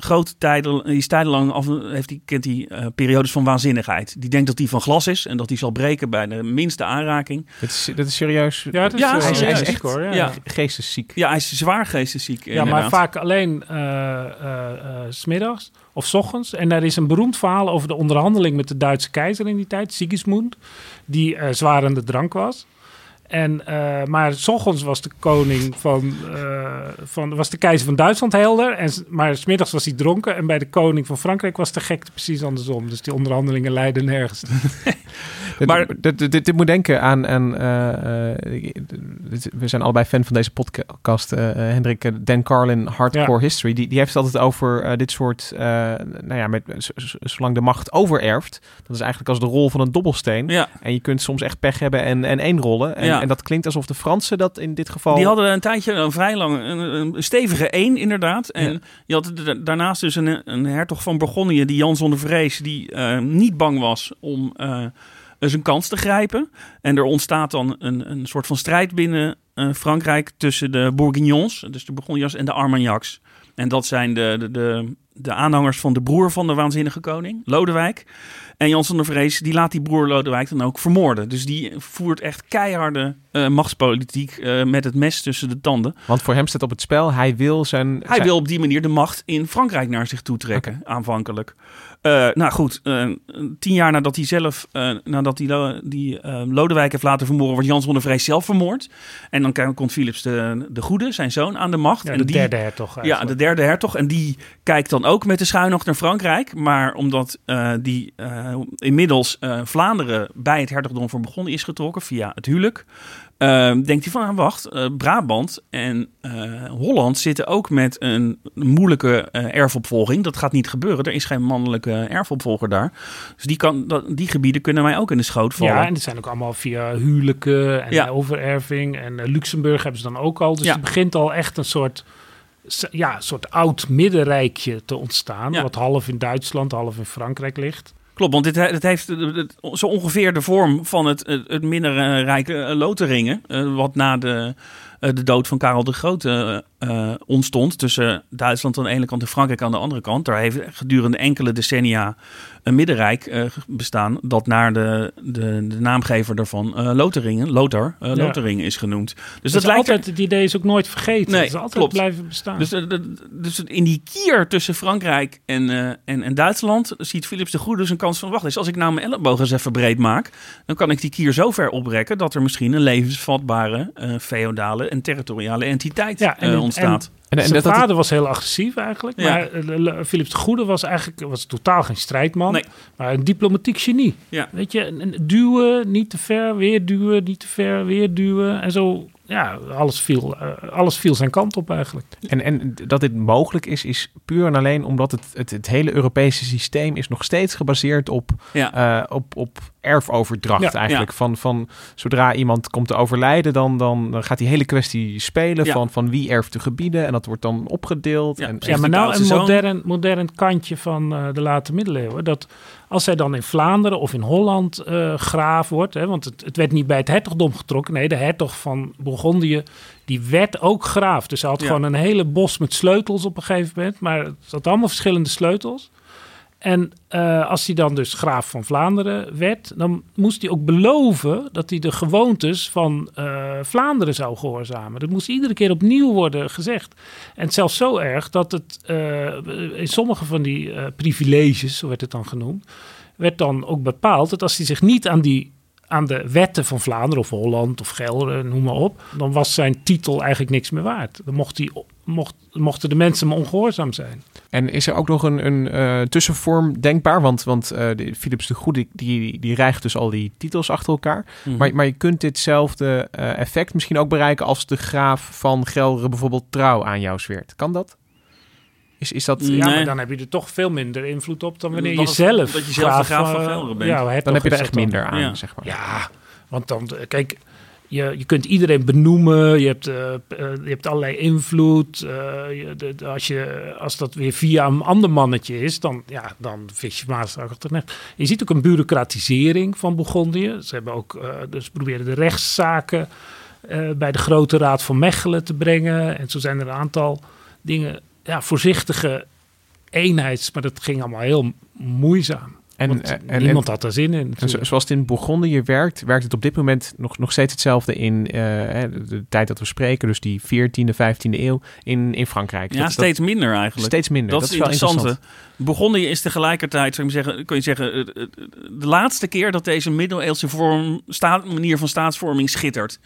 grote tijden, die is tijdenlang af, heeft die, kent hij eh, periodes van waanzinnigheid. Die denkt dat hij van glas is en dat hij zal breken bij de minste aanraking. Dit is, dit is serieus. Ja, het is, Ja, eh, hij, is, hij is serieus, echt hoor, ja. ja. geestesziek. Ja, hij is zwaar geestesziek. Ja, maar vaak alleen eh eh, 's smiddags of 's ochtends. En er is een beroemd verhaal over de onderhandeling met de Duitse keizer in die tijd, Sigismund, die eh zwaar aan de drank was. En, eh, maar 's ochtends was de koning van, eh, van, was de keizer van Duitsland helder. En, maar 's middags was hij dronken. En bij de koning van Frankrijk was de gekte precies andersom. Dus die onderhandelingen leidden nergens. Maar- dit, dit, dit moet denken aan. aan eh, we zijn allebei fan van deze podcast. Hendrik, Dan Carlin, Hardcore Ja. History. Die, die heeft het altijd over dit soort. eh, nou ja, met, zolang de macht overerft. Dat is eigenlijk als de rol van een dobbelsteen. Ja, En je kunt soms echt pech hebben en, en één rollen. En, Ja. En dat klinkt alsof de Fransen dat in dit geval. die hadden een tijdje een vrij lang, een, een stevige één inderdaad. En Ja. je had da- daarnaast dus een, een hertog van Bourgondië, die Jan zonder vrees, die eh, niet bang was om eh, zijn kans te grijpen. En er ontstaat dan een, een soort van strijd binnen eh, Frankrijk tussen de Bourguignons, dus de Bourgondiërs, en de Armagnacs. En dat zijn de, de, de, de aanhangers van de broer van de waanzinnige koning, Lodewijk. En Jan van der Vrees, die laat die broer Lodewijk dan ook vermoorden. Dus die voert echt keiharde eh, machtspolitiek eh, met het mes tussen de tanden. Want voor hem staat op het spel. Hij wil zijn. Hij zijn- wil op die manier de macht in Frankrijk naar zich toe trekken, aanvankelijk. Eh, nou goed, eh, tien jaar nadat hij zelf, eh, nadat hij Lo- die eh, Lodewijk heeft laten vermoorden, wordt Jan van der Vrees zelf vermoord. En dan komt Philips de, de Goede, zijn zoon, aan de macht. Ja, en de die, derde hertog ja, eigenlijk. de derde hertog. En die kijkt dan ook met de schuinoog naar Frankrijk. Maar omdat eh, die eh, inmiddels eh, Vlaanderen bij het hertogdom van Bourgondië is getrokken via het huwelijk. denkt hij van, ah, wacht, Brabant en Holland zitten ook met een moeilijke erfopvolging. Dat gaat niet gebeuren. Er is geen mannelijke erfopvolger daar. Dus die, kan, dat, die gebieden kunnen mij ook in de schoot vallen. Ja, en die zijn ook allemaal via huwelijken en Ja. overerving. En Luxemburg hebben ze dan ook al. Dus Ja. er begint al echt een soort, ja, een soort oud middenrijkje te ontstaan. Ja. Wat half in Duitsland, half in Frankrijk ligt. Klopt, want dit, he- het heeft eh, zo ongeveer de vorm van het, het, het minderrijke eh, Lotharingen. eh, wat na de, de dood van Karel de Grote ontstond. Tussen Duitsland aan de ene kant en Frankrijk aan de andere kant. Daar heeft gedurende enkele decennia een middenrijk eh, bestaan. Dat naar de, de, de naamgever daarvan eh Lotharingen, Lothar, eh, Ja. Lotharingen is genoemd. Dus dat dat lijkt er- het idee is ook nooit vergeten. Nee, het is altijd klopt. blijven bestaan. dus, dus in die kier tussen Frankrijk en, en, en Duitsland ziet Philips de Goede dus een kans van... wacht eens, als ik nou mijn elleboog eens even breed maak... dan kan ik die kier zo ver oprekken... dat er misschien een levensvatbare feodale en territoriale entiteit Ja, en- ontstaat. En, en Zijn dat, dat, vader was heel agressief eigenlijk. Ja. Maar eh, Philips de Goede was eigenlijk was totaal geen strijdman. Nee. Maar een diplomatiek genie. Ja. Weet je, duwen, niet te ver, weer duwen, niet te ver, weer duwen. En zo ja, alles viel, eh, alles viel zijn kant op eigenlijk. En, en dat dit mogelijk is, is puur en alleen omdat het, het, het hele Europese systeem is nog steeds gebaseerd op, Ja. eh, op, op erfoverdracht Ja, eigenlijk. ja. Van, van zodra iemand komt te overlijden, dan, dan, dan gaat die hele kwestie spelen Ja. van, van wie erft de gebieden. En dat wordt dan opgedeeld. Ja, en, precies. Ja, maar nou een modern, modern kantje van eh, de late middeleeuwen. Dat als hij dan in Vlaanderen of in Holland eh, graaf wordt. Hè, want het, het werd niet bij het hertogdom getrokken. Nee, de hertog van Bourgondië, die werd ook graaf. Dus hij had Ja. gewoon een hele bos met sleutels op een gegeven moment. Maar het had allemaal verschillende sleutels. En eh, als hij dan dus graaf van Vlaanderen werd, dan moest hij ook beloven dat hij de gewoontes van eh, Vlaanderen zou gehoorzamen. Dat moest iedere keer opnieuw worden gezegd. En zelfs zo erg dat het eh, in sommige van die privileges, zo werd het dan genoemd, werd dan ook bepaald dat als hij zich niet aan die aan de wetten van Vlaanderen of Holland of Gelre, noem maar op, dan was zijn titel eigenlijk niks meer waard. Dan mocht hij, mocht, mochten de mensen hem ongehoorzaam zijn. En is er ook nog een, een eh, tussenvorm denkbaar? Want, want eh, de, Philips de Goede die, die rijgt dus al die titels achter elkaar. Mhm. Maar, maar je kunt ditzelfde eh, effect misschien ook bereiken als de graaf van Gelre bijvoorbeeld trouw aan jou zweert. Kan dat? Is, is dat... Nee. Ja, maar dan heb je er toch veel minder invloed op dan wanneer je zelf, dat je zelf de graaf van eh, bent. Ja, Dan heb je er echt minder aan, Ja. zeg maar. Ja, want dan, eh, kijk, je, je kunt iedereen benoemen. Je hebt, eh, je hebt allerlei invloed. eh, je, de, de- als, je, als dat weer via een ander mannetje is, dan, ja, dan vis je maar achter net. Je ziet ook een bureaucratisering van Bourgondië. Ze hebben ook, dus proberen de rechtszaken eh, bij de Grote Raad van Mechelen te brengen. En zo zijn er een aantal dingen, ja, voorzichtige eenheids, maar dat ging allemaal heel moeizaam. En, Want eh, en, niemand en- had er zin in. en zoals het in Bourgondië werkt, werkt het op dit moment nog, nog steeds hetzelfde in eh, hè, de, tijd dat we spreken, dus die 14e, 15e eeuw in, in Frankrijk. Ja, Dat- dat- steeds minder eigenlijk. Steeds minder. Dat, Dat is het interessante. interessant. Bourgondië is tegelijkertijd, zou ik maar zeggen, kun je zeggen, de laatste keer dat deze middeleeuwse vorm, staat, manier van staatsvorming schittert.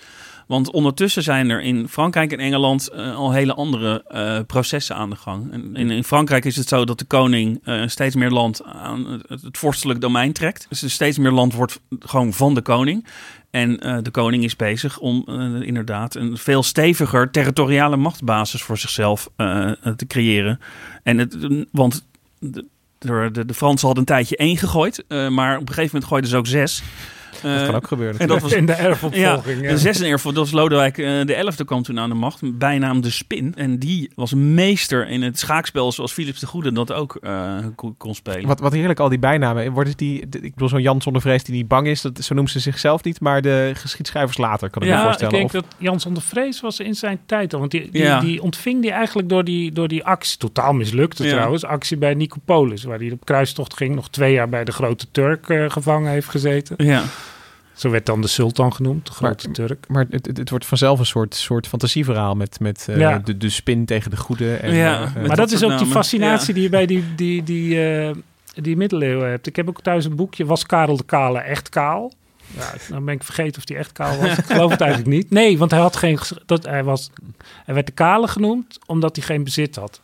Want ondertussen zijn er in Frankrijk en Engeland eh, al hele andere eh, processen aan de gang. En in, Frankrijk is het zo dat de koning eh, steeds meer land aan het, vorstelijk domein trekt. Dus steeds meer land wordt gewoon van de koning. En de koning is bezig om inderdaad een veel steviger territoriale machtsbasis voor zichzelf te creëren. En het, want de, de, de, Fransen hadden een tijdje één gegooid, maar op een gegeven moment gooiden ze ook zes. Dat Eh, kan ook gebeuren. en dat was in de erfopvolging. ja, ja. de zesde erfopvolging, dat was Lodewijk eh, de elfde kwam toen aan de macht, bijnaam de Spin. En die was meester in het schaakspel zoals Philips de Goede dat ook eh, kon, spelen. Wat, wat heerlijk, al die bijnamen. Wordt die, ik bedoel, zo'n Jan zonder vrees die niet bang is, dat, zo noemen ze zichzelf niet, maar de geschiedschrijvers later, kan ik me Ja, ik voorstellen. denk Of- dat Jan zonder Vrees was in zijn tijd al. Want die, die, Ja. die ontving die eigenlijk door die, door die actie. Totaal mislukte Ja. trouwens. Actie bij Nicopolis. Waar hij op kruistocht ging. Nog twee jaar bij de grote Turk eh, gevangen heeft gezeten. Ja. Zo werd dan de sultan genoemd. De grote Maar- Turk. Maar het, het, het wordt vanzelf een soort, soort fantasieverhaal met, met eh, Ja. de, de spin tegen de goede. En, Ja, eh, eh, Maar dat dat is ook die fascinatie Ja. die je bij die, die, die, eh, die middeleeuwen hebt. Ik heb ook thuis een boekje. Was Karel de Kale echt kaal? Ja, dan ben ik vergeten of hij echt kaal was. Ik geloof het eigenlijk niet. Nee, want hij had geen. Dat, hij, was, hij werd de Kale genoemd omdat hij geen bezit had.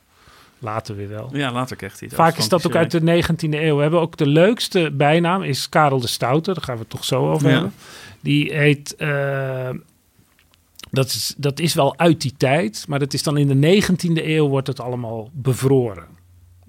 Later weer wel. ja, later kreeg hij het. Vaak is dat ook uit de 19e eeuw. We hebben ook de leukste bijnaam, is Karel de Stoute. Daar gaan we het toch zo over Ja. hebben. Die heet... eh, dat, is, dat is wel uit die tijd, maar dat is dan in de 19e eeuw wordt het allemaal bevroren.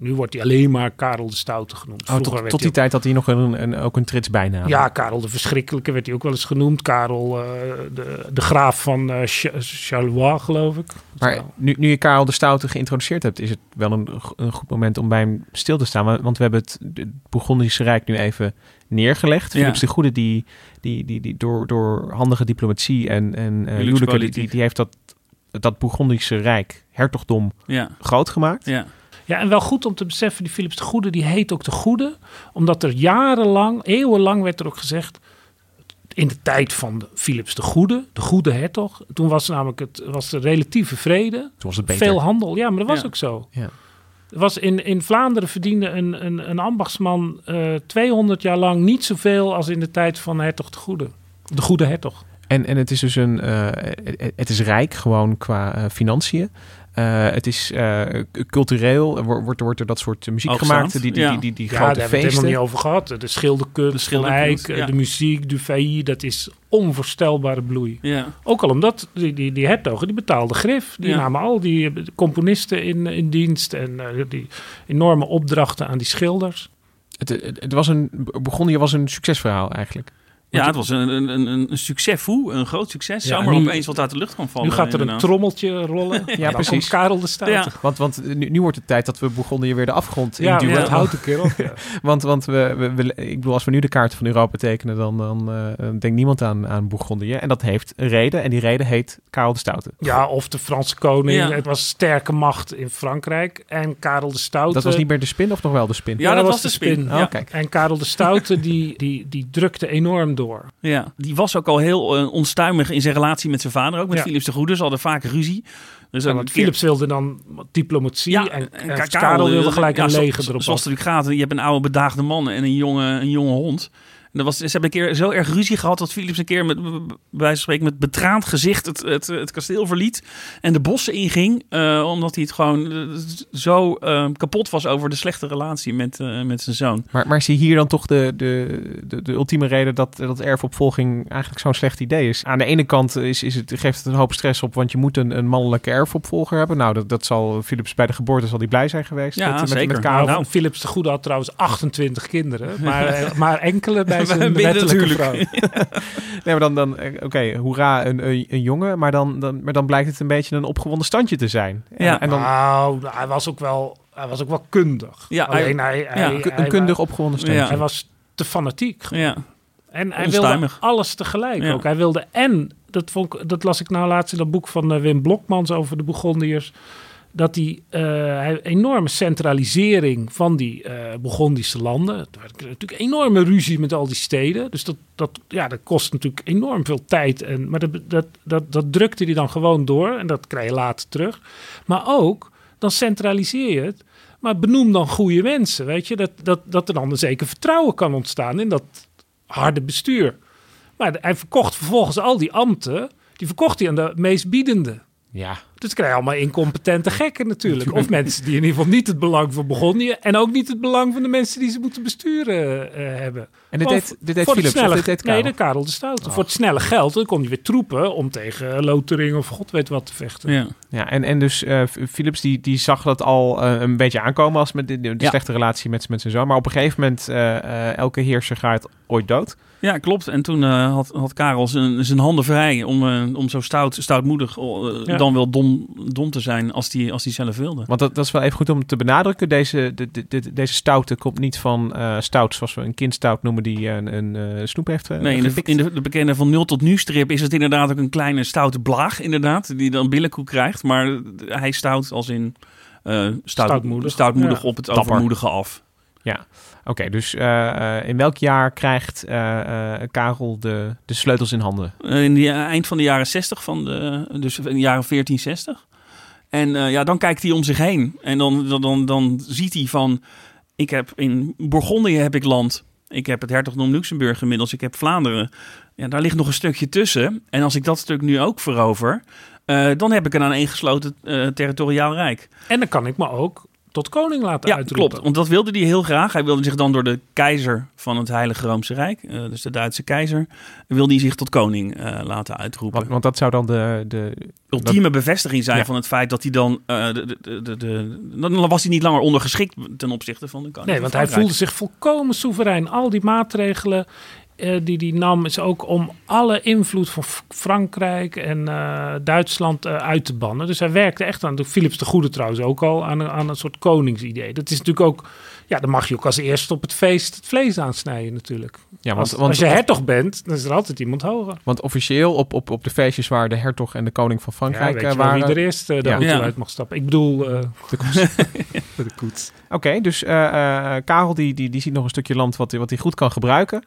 Nu wordt hij alleen maar Karel de Stoute genoemd. oh, Vroeger tot, werd tot die tijd had hij nog een, een, ook een trits bijnaam. ook- Ja, Karel de Verschrikkelijke werd hij ook wel eens genoemd. Karel, eh, de, de graaf van eh Charleroi, geloof ik. Maar nu, nu je Karel de Stoute geïntroduceerd hebt, is het wel een, een goed moment om bij hem stil te staan. Want- we hebben het, het Bourgondische Rijk nu even neergelegd. Ja. Philips de Goede, die, die, die, die door, door handige diplomatie en, en eh, huwelijken, die, Huwelijkspolitiek. die, die heeft dat, dat Bourgondische Rijk, hertogdom, Ja, groot gemaakt. ja. Ja, en wel goed om te beseffen, die Philips de Goede, die heet ook de Goede. Omdat er jarenlang, eeuwenlang werd er ook gezegd... in de tijd van de Philips de Goede, de goede hertog... toen was namelijk het was de relatieve vrede, Toen was het beter. veel handel. Ja, maar dat was Ja. ook zo. Ja. Was in, in Vlaanderen verdiende een, een, een ambachtsman eh 200 jaar lang niet zoveel... als in de tijd van hertog de Goede. De goede hertog. En, en het is dus een, eh, het- het is rijk gewoon qua eh, financiën. Eh, het is eh, cultureel. Er wordt, wordt, wordt er dat soort muziek Hoogstaand, gemaakt. Die, die, ja. die, die, die Ja, grote daar hebben we het feesten. helemaal niet over gehad. De schilderkunst, de, ja. de muziek, du failli, dat is onvoorstelbare bloei. Ja. Ook al omdat die, die, die hertogen, die betaalden grif. Die Ja. namen al die eh, componisten in, in dienst en eh, die enorme opdrachten aan die schilders. Het, het, het was een, Bourgondië was een succesverhaal eigenlijk. Ja, het was een, een, een, een succes, foe, een groot succes. Ja, Zomaar nu- opeens wat uit de lucht kan vallen. nu gaat er een trommeltje rollen. Ja, ja, dan precies. komt Karel de Stoute. Ja. Want, want nu, nu wordt het tijd dat we Bourgondië weer de afgrond Ja, induwen. dat houdt een keer op. Ja. Want, want we, we, we- ik bedoel, als we nu de kaart van Europa tekenen, dan, dan eh, denkt niemand aan, aan Bourgondië. En dat heeft een reden. En die reden heet Karel de Stoute. ja, of de Franse koning. Ja. Het was sterke macht in Frankrijk. En Karel de Stoute. Dat was niet meer de spin of nog wel de spin? Ja, dat was de spin. Oh, Ja. kijk. En Karel de Stoute, die, die, die drukte enorm door. Ja, die was ook al heel eh, onstuimig in zijn relatie met zijn vader, ook met Ja. Philips de Goede. Ze hadden vaak ruzie. Dus Ja, ook want een keer- Philips wilde dan diplomatie Ja, en, en, Ka- Karel, wilde gelijk een leger erop Zoals het natuurlijk gaat, je hebt een oude bedaagde man en een jonge, een jonge hond. En dat was, ze hebben een keer zo erg ruzie gehad dat Philips een keer met, bij wijze van spreken, met betraand gezicht het, het, het kasteel verliet en de bossen inging. eh, omdat hij het gewoon eh, zo eh, kapot was over de slechte relatie met, met zijn zoon. Maar, maar zie hier dan toch de, de, de, de ultieme reden dat, dat erfopvolging eigenlijk zo'n slecht idee is? Aan de ene kant is, is het, geeft het een hoop stress op, want je moet een, een mannelijke erfopvolger hebben. Nou, dat, dat zal Philips bij de geboorte zal die blij zijn geweest. Ja, met, met, zeker. Met Karel. Nou, Philips de Goede had trouwens 28 kinderen, maar, maar enkele bij zijn Binnen wettelijke natuurlijk. vrouw. Nee, maar dan, dan eh, oké, hoera, een, een, een jongen, maar dan, dan, maar dan blijkt het een beetje een opgewonden standje te zijn. Ja. En, en dan Nou, hij was ook wel, hij was ook wel kundig. Ja, Alleen hij, ja, hij, een hij- kundig opgewonden standje. Ja. hij was te fanatiek. Ja. En hij Onstuimig. wilde alles tegelijk Ja. ook. Hij wilde en, dat, vond ik, dat las ik nou laatst in dat boek van eh, Wim Blokmans over de Bourgondiërs, dat die eh, enorme centralisering van die eh Bourgondische landen. Er was natuurlijk enorme ruzie met al die steden. Dus dat, dat, ja, dat kost natuurlijk enorm veel tijd. En, maar dat, dat, dat, dat drukte hij dan gewoon door en dat krijg je later terug. Maar ook, dan centraliseer je het. Maar benoem dan goede mensen, weet je. Dat, dat, dat er dan een zeker vertrouwen kan ontstaan in dat harde bestuur. Maar hij verkocht vervolgens al die ambten, die verkocht hij aan de meest biedende. Ja. Dus krijg je allemaal incompetente gekken natuurlijk. Of mensen die in ieder geval niet het belang van Begonnië... en ook niet het belang van de mensen die ze moeten besturen eh, hebben. En dit deed, dit Philips, of snelle, dit deed Nee, Karel? de Karel de Stoute. Voor het snelle geld, dan kon hij weer troepen... om tegen Lotering of god weet wat te vechten. Ja. Ja, en, en dus eh, Philips die, die zag dat al eh, een beetje aankomen als met de, de Ja. slechte relatie met, met zijn zoon. Maar op een gegeven moment, eh, eh, elke heerser gaat ooit dood. Ja, klopt. En toen eh, had, had Karel zijn, zijn handen vrij om, eh, om zo stout, stoutmoedig, eh, Ja. dan wel dom, dom te zijn als die, als die zelf wilde. Want dat, dat is wel even goed om te benadrukken. Deze, de, de, de- deze stoute komt niet van eh stout, zoals we een kindstout noemen, die een, een eh, snoep heeft Nee, in de, in de, de bekende van 0 tot nu strip is het inderdaad ook een kleine stoute blaag, inderdaad, die dan billenkoek krijgt. Maar hij stout als in eh, stout, Stoutmoedig. stoutmoedig Ja. op het Dapper. overmoedige af. Ja, oké. dus eh, eh, in welk jaar krijgt eh, eh, Karel de, de sleutels in handen? Eh, in de eind van de jaren 60, van de, dus in de jaren 1460. En eh, ja, dan kijkt hij om zich heen. En dan, dan, dan, dan ziet hij van... Ik heb in Bourgondië heb ik land. Ik heb het hertogdom Luxemburg inmiddels. Ik heb Vlaanderen. Ja, daar ligt nog een stukje tussen. En als ik dat stuk nu ook verover... eh, dan heb ik een aaneengesloten eh territoriaal rijk. En dan kan ik me ook tot koning laten Ja, uitroepen. klopt. Want dat wilde hij heel graag. Hij wilde zich dan door de keizer van het Heilige Roomse Rijk... eh, dus de Duitse keizer... wilde hij zich tot koning eh, laten uitroepen Want, want dat zou dan de... de ultieme bevestiging zijn Ja. van het feit dat hij dan. eh, de, de, de, de, dan was hij niet langer ondergeschikt ten opzichte van de koning. Nee, van want hij voelde zich volkomen soeverein. Al die maatregelen eh, die hij nam, is ook om alle invloed van Frankrijk en eh, Duitsland eh, uit te bannen. Dus hij werkte echt aan, de Philips de Goede trouwens ook al, aan, een- aan een soort koningsidee. Dat is natuurlijk ook, ja, dan mag je ook als eerste op het feest het vlees aansnijden natuurlijk. Ja, als, want, want, als je hertog bent, dan is er altijd iemand hoger. want officieel op, op, op de feestjes waar de hertog en de koning van Ja, Frankrijk weet je wel waren... wie er eerst de Ja. auto Ja. uit mag stappen. Ik bedoel, eh, De koets. de koets. Oké, dus eh, eh, Karel die, die, die ziet nog een stukje land wat, hij- wat hij goed kan gebruiken.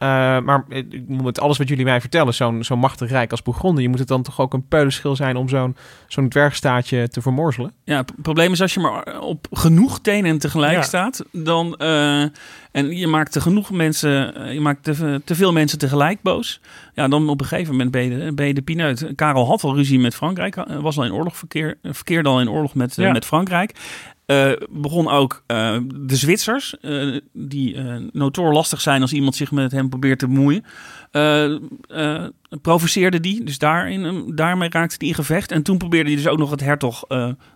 Eh, maar met alles wat jullie mij vertellen, zo'n zo'n machtig rijk als Bourgondië, moet het dan toch ook een peulenschil zijn om zo'n zo'n dwergstaatje te vermorzelen? Ja, het probleem is als je maar op genoeg tenen tegelijk Ja. staat, dan eh, en je maakt te genoeg mensen, eh, je maakt te, te veel mensen tegelijk boos. Ja, dan op een gegeven moment ben je de, ben je de pineut. Karel had al ruzie met Frankrijk, was al in oorlog verkeer, verkeerde al in oorlog met, Ja. met Frankrijk. Eh, begon ook eh, de Zwitsers, eh, die notoor lastig zijn als iemand zich met hem probeert te bemoeien. provoceerde die, dus daarin, daarmee raakte hij in gevecht. En toen probeerde hij dus ook nog het hertog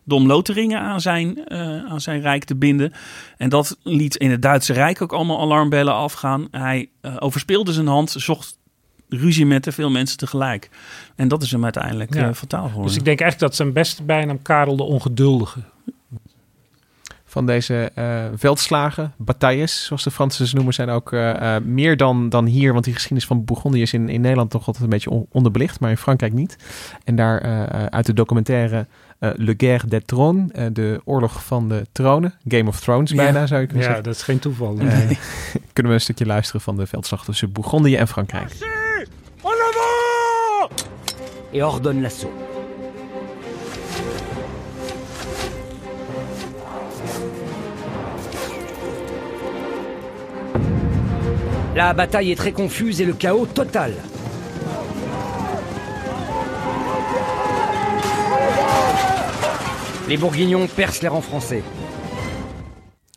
Dom Lotharingen aan zijn, aan zijn rijk te binden. En dat liet in het Duitse Rijk ook allemaal alarmbellen afgaan. Hij overspeelde zijn hand, zocht ruzie met te veel mensen tegelijk. En dat is hem uiteindelijk Ja. fataal geworden. Dus ik denk echt dat zijn beste bijnaam Karel de Ongeduldige. Van deze eh, veldslagen, batailles, zoals de Fransen ze noemen, zijn ook eh, eh, meer dan, dan hier. Want die geschiedenis van Bourgondië is in, in Nederland toch altijd een beetje on- onderbelicht, maar in Frankrijk niet. En daar uit de documentaire eh, Le Guerre des Trônes, de oorlog van de tronen, Game of Thrones Ja. bijna zou je kunnen Ja, zeggen. dat is geen toeval. Kunnen we een stukje luisteren van de veldslag tussen Bourgondië en Frankrijk. et ordonne l'assaut. La bataille est très confuse et le chaos total. Les Bourguignons percent les rangs français.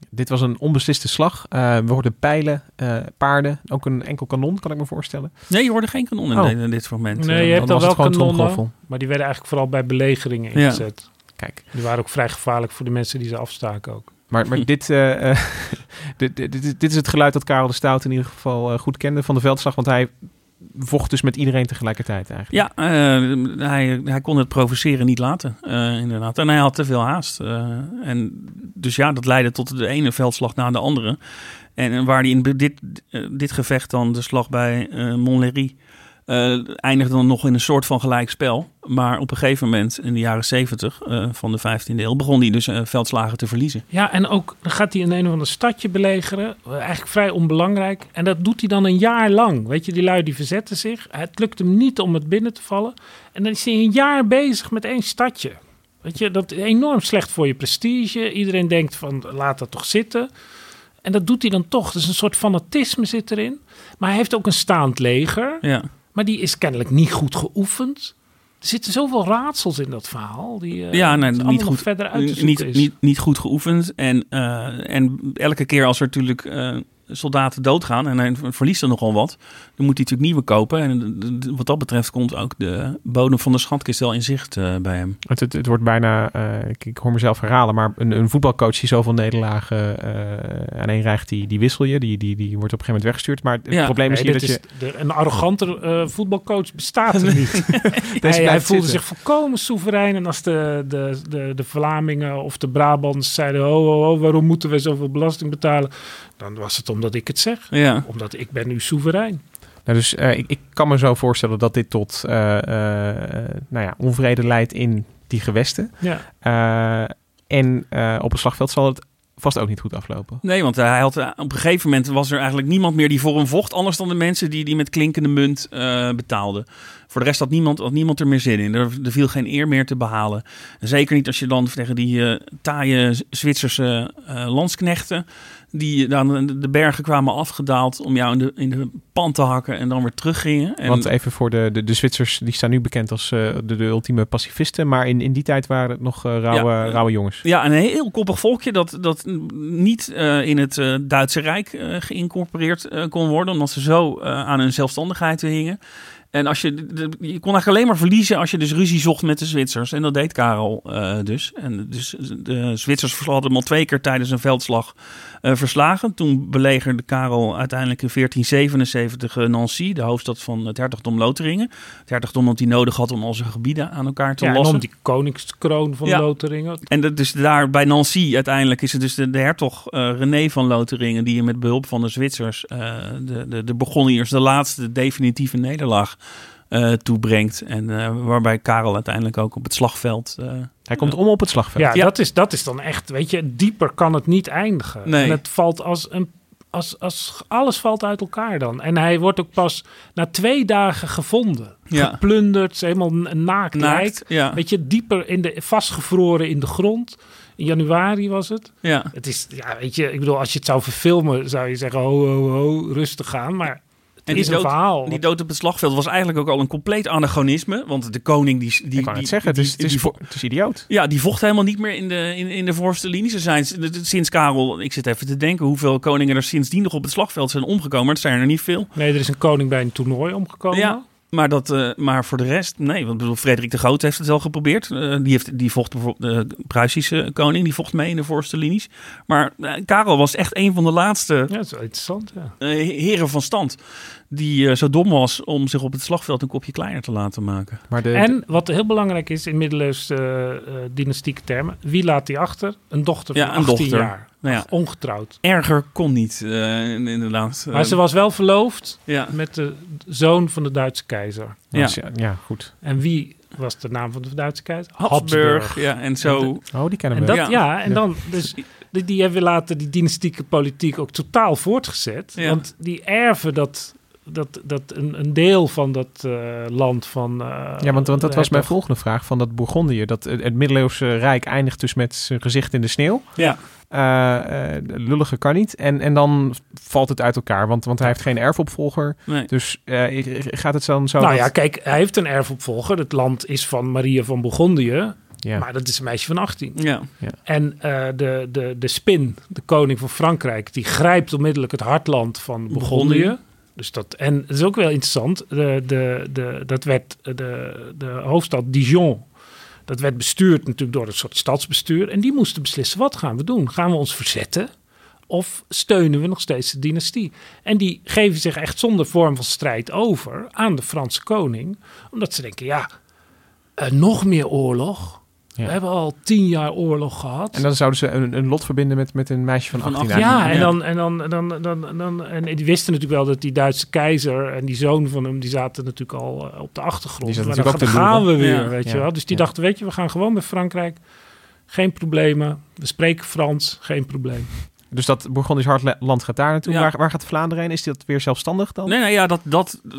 Dit was een onbesliste slag. Eh, we hoorden pijlen, eh, paarden, ook een enkel kanon, kan ik me voorstellen. Nee, je hoorde geen kanon in, Oh. dit- in dit fragment. Nee, Eh, je hebt dan was wel het gewoon kanonnen, maar die werden eigenlijk vooral bij belegeringen Ja. ingezet. Kijk. Die waren ook vrij gevaarlijk voor de mensen die ze afstaken ook. Maar, maar dit, eh, eh, dit, dit, dit, dit is het geluid dat Karel de Stout in ieder geval eh, goed kende van de veldslag. Want hij vocht dus met iedereen tegelijkertijd eigenlijk. Ja, hij, hij kon het provoceren niet laten, inderdaad. En hij had te veel haast. en dus ja, dat leidde tot de ene veldslag na de andere. En waar hij in dit, dit gevecht dan, de slag bij Montlhéry, eh, eindigde dan nog in een soort van gelijkspel. Maar op een gegeven moment, in de jaren 70 eh, van de 15e eeuw, begon hij dus eh, veldslagen te verliezen. Ja, en ook dan gaat hij in een of ander stadje belegeren. Eigenlijk vrij onbelangrijk. En dat doet hij dan een jaar lang. Weet je, die lui die verzetten zich. Het lukt hem niet om het binnen te vallen. En dan is hij een jaar bezig met één stadje. Weet je, dat is enorm slecht voor je prestige. Iedereen denkt van, laat dat toch zitten. En dat doet hij dan toch. Dus een soort fanatisme zit erin. Maar hij heeft ook een staand leger. Ja. Maar die is kennelijk niet goed geoefend. Er zitten zoveel raadsels in dat verhaal. Die, eh, ja, nee, niet goed, verder uit te niet, is. niet, niet goed geoefend. En, eh, en elke keer als er natuurlijk eh, soldaten doodgaan en hij verliest er nogal wat, dan moet hij natuurlijk nieuwe kopen. En wat dat betreft komt ook de bodem van de schatkist wel in zicht eh, bij hem. Het, het, het wordt bijna, eh, ik, ik hoor mezelf herhalen, maar een, een voetbalcoach die zoveel nederlagen eh aan één rijgt, die, die wissel je. Die, die, die wordt op een gegeven moment weggestuurd. Maar het Ja, probleem is nee, hier dat dit je... de- een arroganter eh, voetbalcoach bestaat er niet. hij, blijft hij voelde zitten. zich volkomen soeverein. En als de, de, de, de Vlamingen of de Brabants zeiden... Ho, ho, ho, waarom moeten we zoveel belasting betalen? Dan was het omdat ik het zeg. Ja. Omdat ik ben nu soeverein. Nou, dus eh, ik, ik kan me zo voorstellen dat dit tot eh, eh, nou ja, onvrede leidt in die gewesten. Ja. Eh, en eh, op het slagveld zal het vast ook niet goed aflopen. Nee, want hij had, op een gegeven moment was er eigenlijk niemand meer die voor hem vocht. Anders dan de mensen die, die met klinkende munt eh, betaalden. Voor de rest had niemand, had niemand er meer zin in. Er, er viel geen eer meer te behalen. Zeker niet als je dan tegen die eh, taaie Zwitserse eh, landsknechten... die dan de- bergen kwamen afgedaald om jou in de, in de pan te hakken... en dan weer teruggingen. En, Want even voor de, de, de Zwitsers, die staan nu bekend als eh, de, de ultieme pacifisten. Maar in, in die tijd waren het nog eh, rauwe, Ja, rauwe jongens. Ja, een heel koppig volkje dat, dat niet eh, in het Duitse Rijk geïncorporeerd kon worden, omdat ze zo aan hun zelfstandigheid hingen. En als je, je kon eigenlijk alleen maar verliezen als je dus ruzie zocht met de Zwitsers. En dat deed Karel eh, dus. En dus de Zwitsers hadden hem al twee keer tijdens een veldslag eh, verslagen. Toen belegerde Karel uiteindelijk in 1477 eh, Nancy, de hoofdstad van het hertogdom Lotharingen. Het hertogdom dat hij nodig had om al zijn gebieden aan elkaar te Ja, en lossen. om die koningskroon van Ja. Lotharingen. En dat, dus daar bij Nancy uiteindelijk is het dus de, de hertog René van Lotharingen... die met behulp van de Zwitsers de, de, de de laatste definitieve nederlaag eh, toebrengt. En eh, waarbij Karel uiteindelijk ook op het slagveld... eh, Hij komt om op het slagveld. Ja, Dat, is, dat is dan echt, weet je, dieper kan het niet eindigen. Nee. En het valt als een als, als alles valt uit elkaar dan. En hij wordt ook pas na twee dagen gevonden. Ja. Geplunderd, helemaal een naakt Naakt, ja. Weet je, dieper in de, vastgevroren in de grond. In januari was het. Ja. Het is, ja, weet je, ik bedoel, als je het zou verfilmen, zou je zeggen, ho, ho, ho, rustig gaan. Maar En is die een dood, verhaal. Die dood op het slagveld was eigenlijk ook al een compleet anachronisme. Want de koning die... die Ik die, zeggen, het is, die- het, is, die vo- het is idioot. Ja, die vocht helemaal niet meer in de, in, in de voorste linie. Ze zijn sinds Karel, ik zit even te denken hoeveel koningen er sindsdien nog op het slagveld zijn omgekomen. Het zijn er niet veel. Nee, er is een koning bij een toernooi omgekomen. Ja, maar, dat, eh, maar voor de rest, nee. Want bedoel, Frederik de Groot heeft het wel geprobeerd. Eh, die, heeft, die vocht bijvoorbeeld, de Pruisische koning, die vocht mee in de voorste linies. Maar eh, Karel was echt een van de laatste Ja, dat is wel interessant, ja. eh, heren van stand. Die eh, zo dom was om zich op het slagveld een kopje kleiner te laten maken. Maar de, En wat heel belangrijk is in middeleeuwse eh, eh, dynastieke termen, wie laat die achter? Een dochter van Ja, een 18 dochter. jaar. Nou ja. Ongetrouwd. Erger kon niet, eh, inderdaad. Maar ze was wel verloofd ja. met de zoon van de Duitse keizer. ja. ja. ja, goed. En wie was de naam van de Duitse keizer? Habsburg, ja, en zo. Oh, die kennen En we. dat, Ja. ja. en dan, dus die, die hebben later die dynastieke politiek ook totaal voortgezet. Ja. Want die erven dat, dat, dat een, een deel van dat eh, land van. eh, Ja, want, want dat was mijn volgende vraag van dat Bourgondië. Dat het, het middeleeuwse rijk eindigt dus met zijn gezicht in de sneeuw. Ja. Eh, eh, lullige kan niet. En, en dan valt het uit elkaar, want, want hij heeft geen erfopvolger. Nee. Dus eh, gaat het dan zo Nou dat- ja, kijk, hij heeft een erfopvolger. Het land is van Maria van Bourgondië. Ja. Maar dat is een meisje van 18. Ja. En eh, de, de, de Spin, de koning van Frankrijk, die grijpt onmiddellijk het hartland van Bourgondië. Dus dat, en het is ook wel interessant. De, de, de, dat werd de, de hoofdstad Dijon. Dat werd bestuurd natuurlijk door een soort stadsbestuur. En die moesten beslissen: wat gaan we doen? Gaan we ons verzetten? Of steunen we nog steeds de dynastie? En die geven zich echt zonder vorm van strijd over aan de Franse koning. Omdat ze denken: ja, eh, nog meer oorlog. Ja. We hebben al tien jaar oorlog gehad. En dan zouden ze een, een lot verbinden met, met een meisje van Van 18 18 jaar. Ja, en, Ja. dan, en, dan, dan, dan, dan, en die wisten natuurlijk wel dat die Duitse keizer en die zoon van hem, die zaten natuurlijk al eh, op de achtergrond. Die zaten maar dan, te gaan we weer, Ja. weet je wel. Dus die Ja. dachten, weet je, we gaan gewoon met Frankrijk. Geen problemen. We spreken Frans, geen probleem. Dus dat Bourgondisch hartland gaat daar naartoe. Ja. Waar, waar gaat Vlaanderen heen? Is dat weer zelfstandig dan? Nee, nee, ja, dat, dat eh,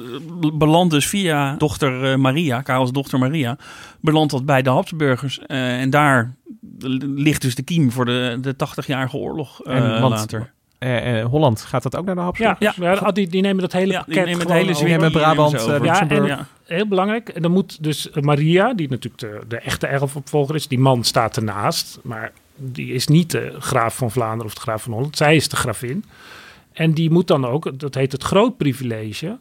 belandt dus via dochter eh, Maria, Karels dochter Maria, belandt dat bij de Habsburgers. Eh, en daar ligt dus de kiem voor de, de 80-jarige oorlog eh, En want- later. Eh, eh, Holland, gaat dat ook naar de Habsburg? Ja, ja. die, die nemen dat hele Ja, die pakket nemen het hele over. Die nemen Brabant, nemen Ja, en heel belangrijk. En dan moet dus Maria, die natuurlijk de, de echte erfopvolger is, die man staat ernaast. Maar die is niet de graaf van Vlaanderen of de graaf van Holland. Zij is de gravin. En die moet dan ook, dat heet het groot privilege.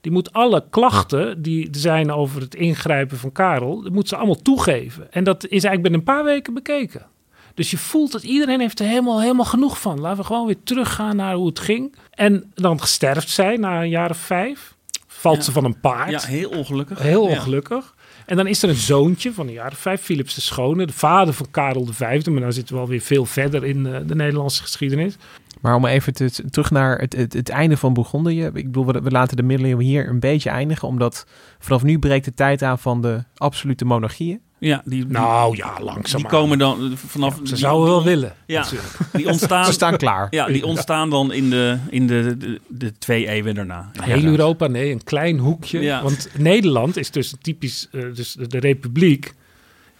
Die moet alle klachten die er zijn over het ingrijpen van Karel, dat moet ze allemaal toegeven. En dat is eigenlijk binnen een paar weken bekeken. Dus je voelt dat iedereen heeft er helemaal, helemaal genoeg van. Laten we gewoon weer teruggaan naar hoe het ging. En dan sterft zij na een jaar of vijf. Valt Ja. ze van een paard. Ja, heel ongelukkig. Heel ongelukkig. En dan is er een zoontje van jaar of vijf, Philips de Schone, de vader van Karel V. Maar dan zitten we alweer veel verder in eh, de Nederlandse geschiedenis. Maar om even te, terug naar het, het, het einde van Bourgondië. Ik bedoel, we, we laten de middeleeuwen hier een beetje eindigen. Omdat vanaf nu breekt de tijd aan van de absolute monarchieën. Ja, die, die- Nou ja, langzaam. die komen dan eh, vanaf... Ze die- zouden wel willen. Ja, die ontstaan... Ze staan klaar. Ja, die ontstaan dan in de, in de, de, de twee eeuwen daarna. Heel Europa, nee, een klein hoekje. Ja. Want Nederland is dus typisch, eh, dus de, republiek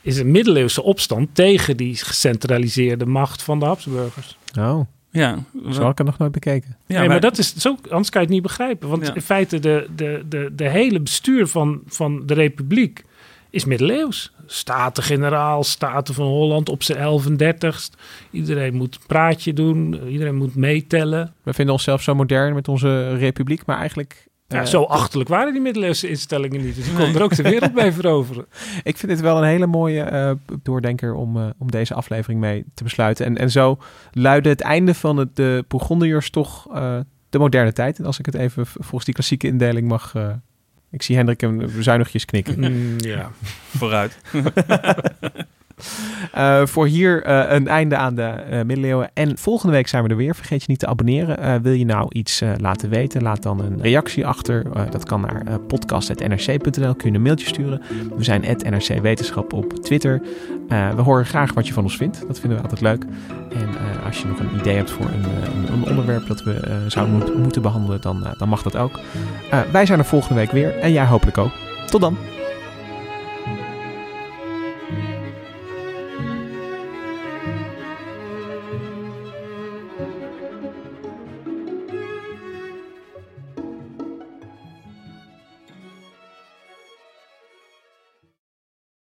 is een middeleeuwse opstand tegen die gecentraliseerde macht van de Habsburgers. Oh, Ja, zo had ik het nog nooit bekeken. ja, nee, maar dat is zo, anders kan je het niet begrijpen. Want Ja. in feite, de, de, de, de hele bestuur van, van de republiek is middeleeuws. Staten-generaal, Staten van Holland op zijn 1130 Iedereen moet een praatje doen, iedereen moet meetellen. We vinden onszelf zo modern met onze republiek, maar eigenlijk... Ja, eh, zo achterlijk waren die middeleeuwse instellingen niet. Dus die konden er ook de wereld mee veroveren. Ik vind dit wel een hele mooie eh, doordenker om, eh, om deze aflevering mee te besluiten. En, en zo luidde het einde van het, de Bourgondiërs toch de moderne tijd. En als ik het even volgens die klassieke indeling mag... ik zie Hendrik een zuinigjes knikken. Mm, ja. vooruit. Eh, voor hier eh, een einde aan de eh, middeleeuwen. En volgende week zijn we er weer. Vergeet je niet te abonneren. Wil je nou iets laten weten? Laat dan een reactie achter. Dat kan naar podcast.nrc.nl. Kun je een mailtje sturen. We zijn NRC Wetenschap op Twitter. We horen graag wat je van ons vindt. Dat vinden we altijd leuk. En als je nog een idee hebt voor een, een, een onderwerp dat we zouden moet- moeten behandelen, dan, dan mag dat ook. Wij zijn er volgende week weer en jij hopelijk ook. Tot dan.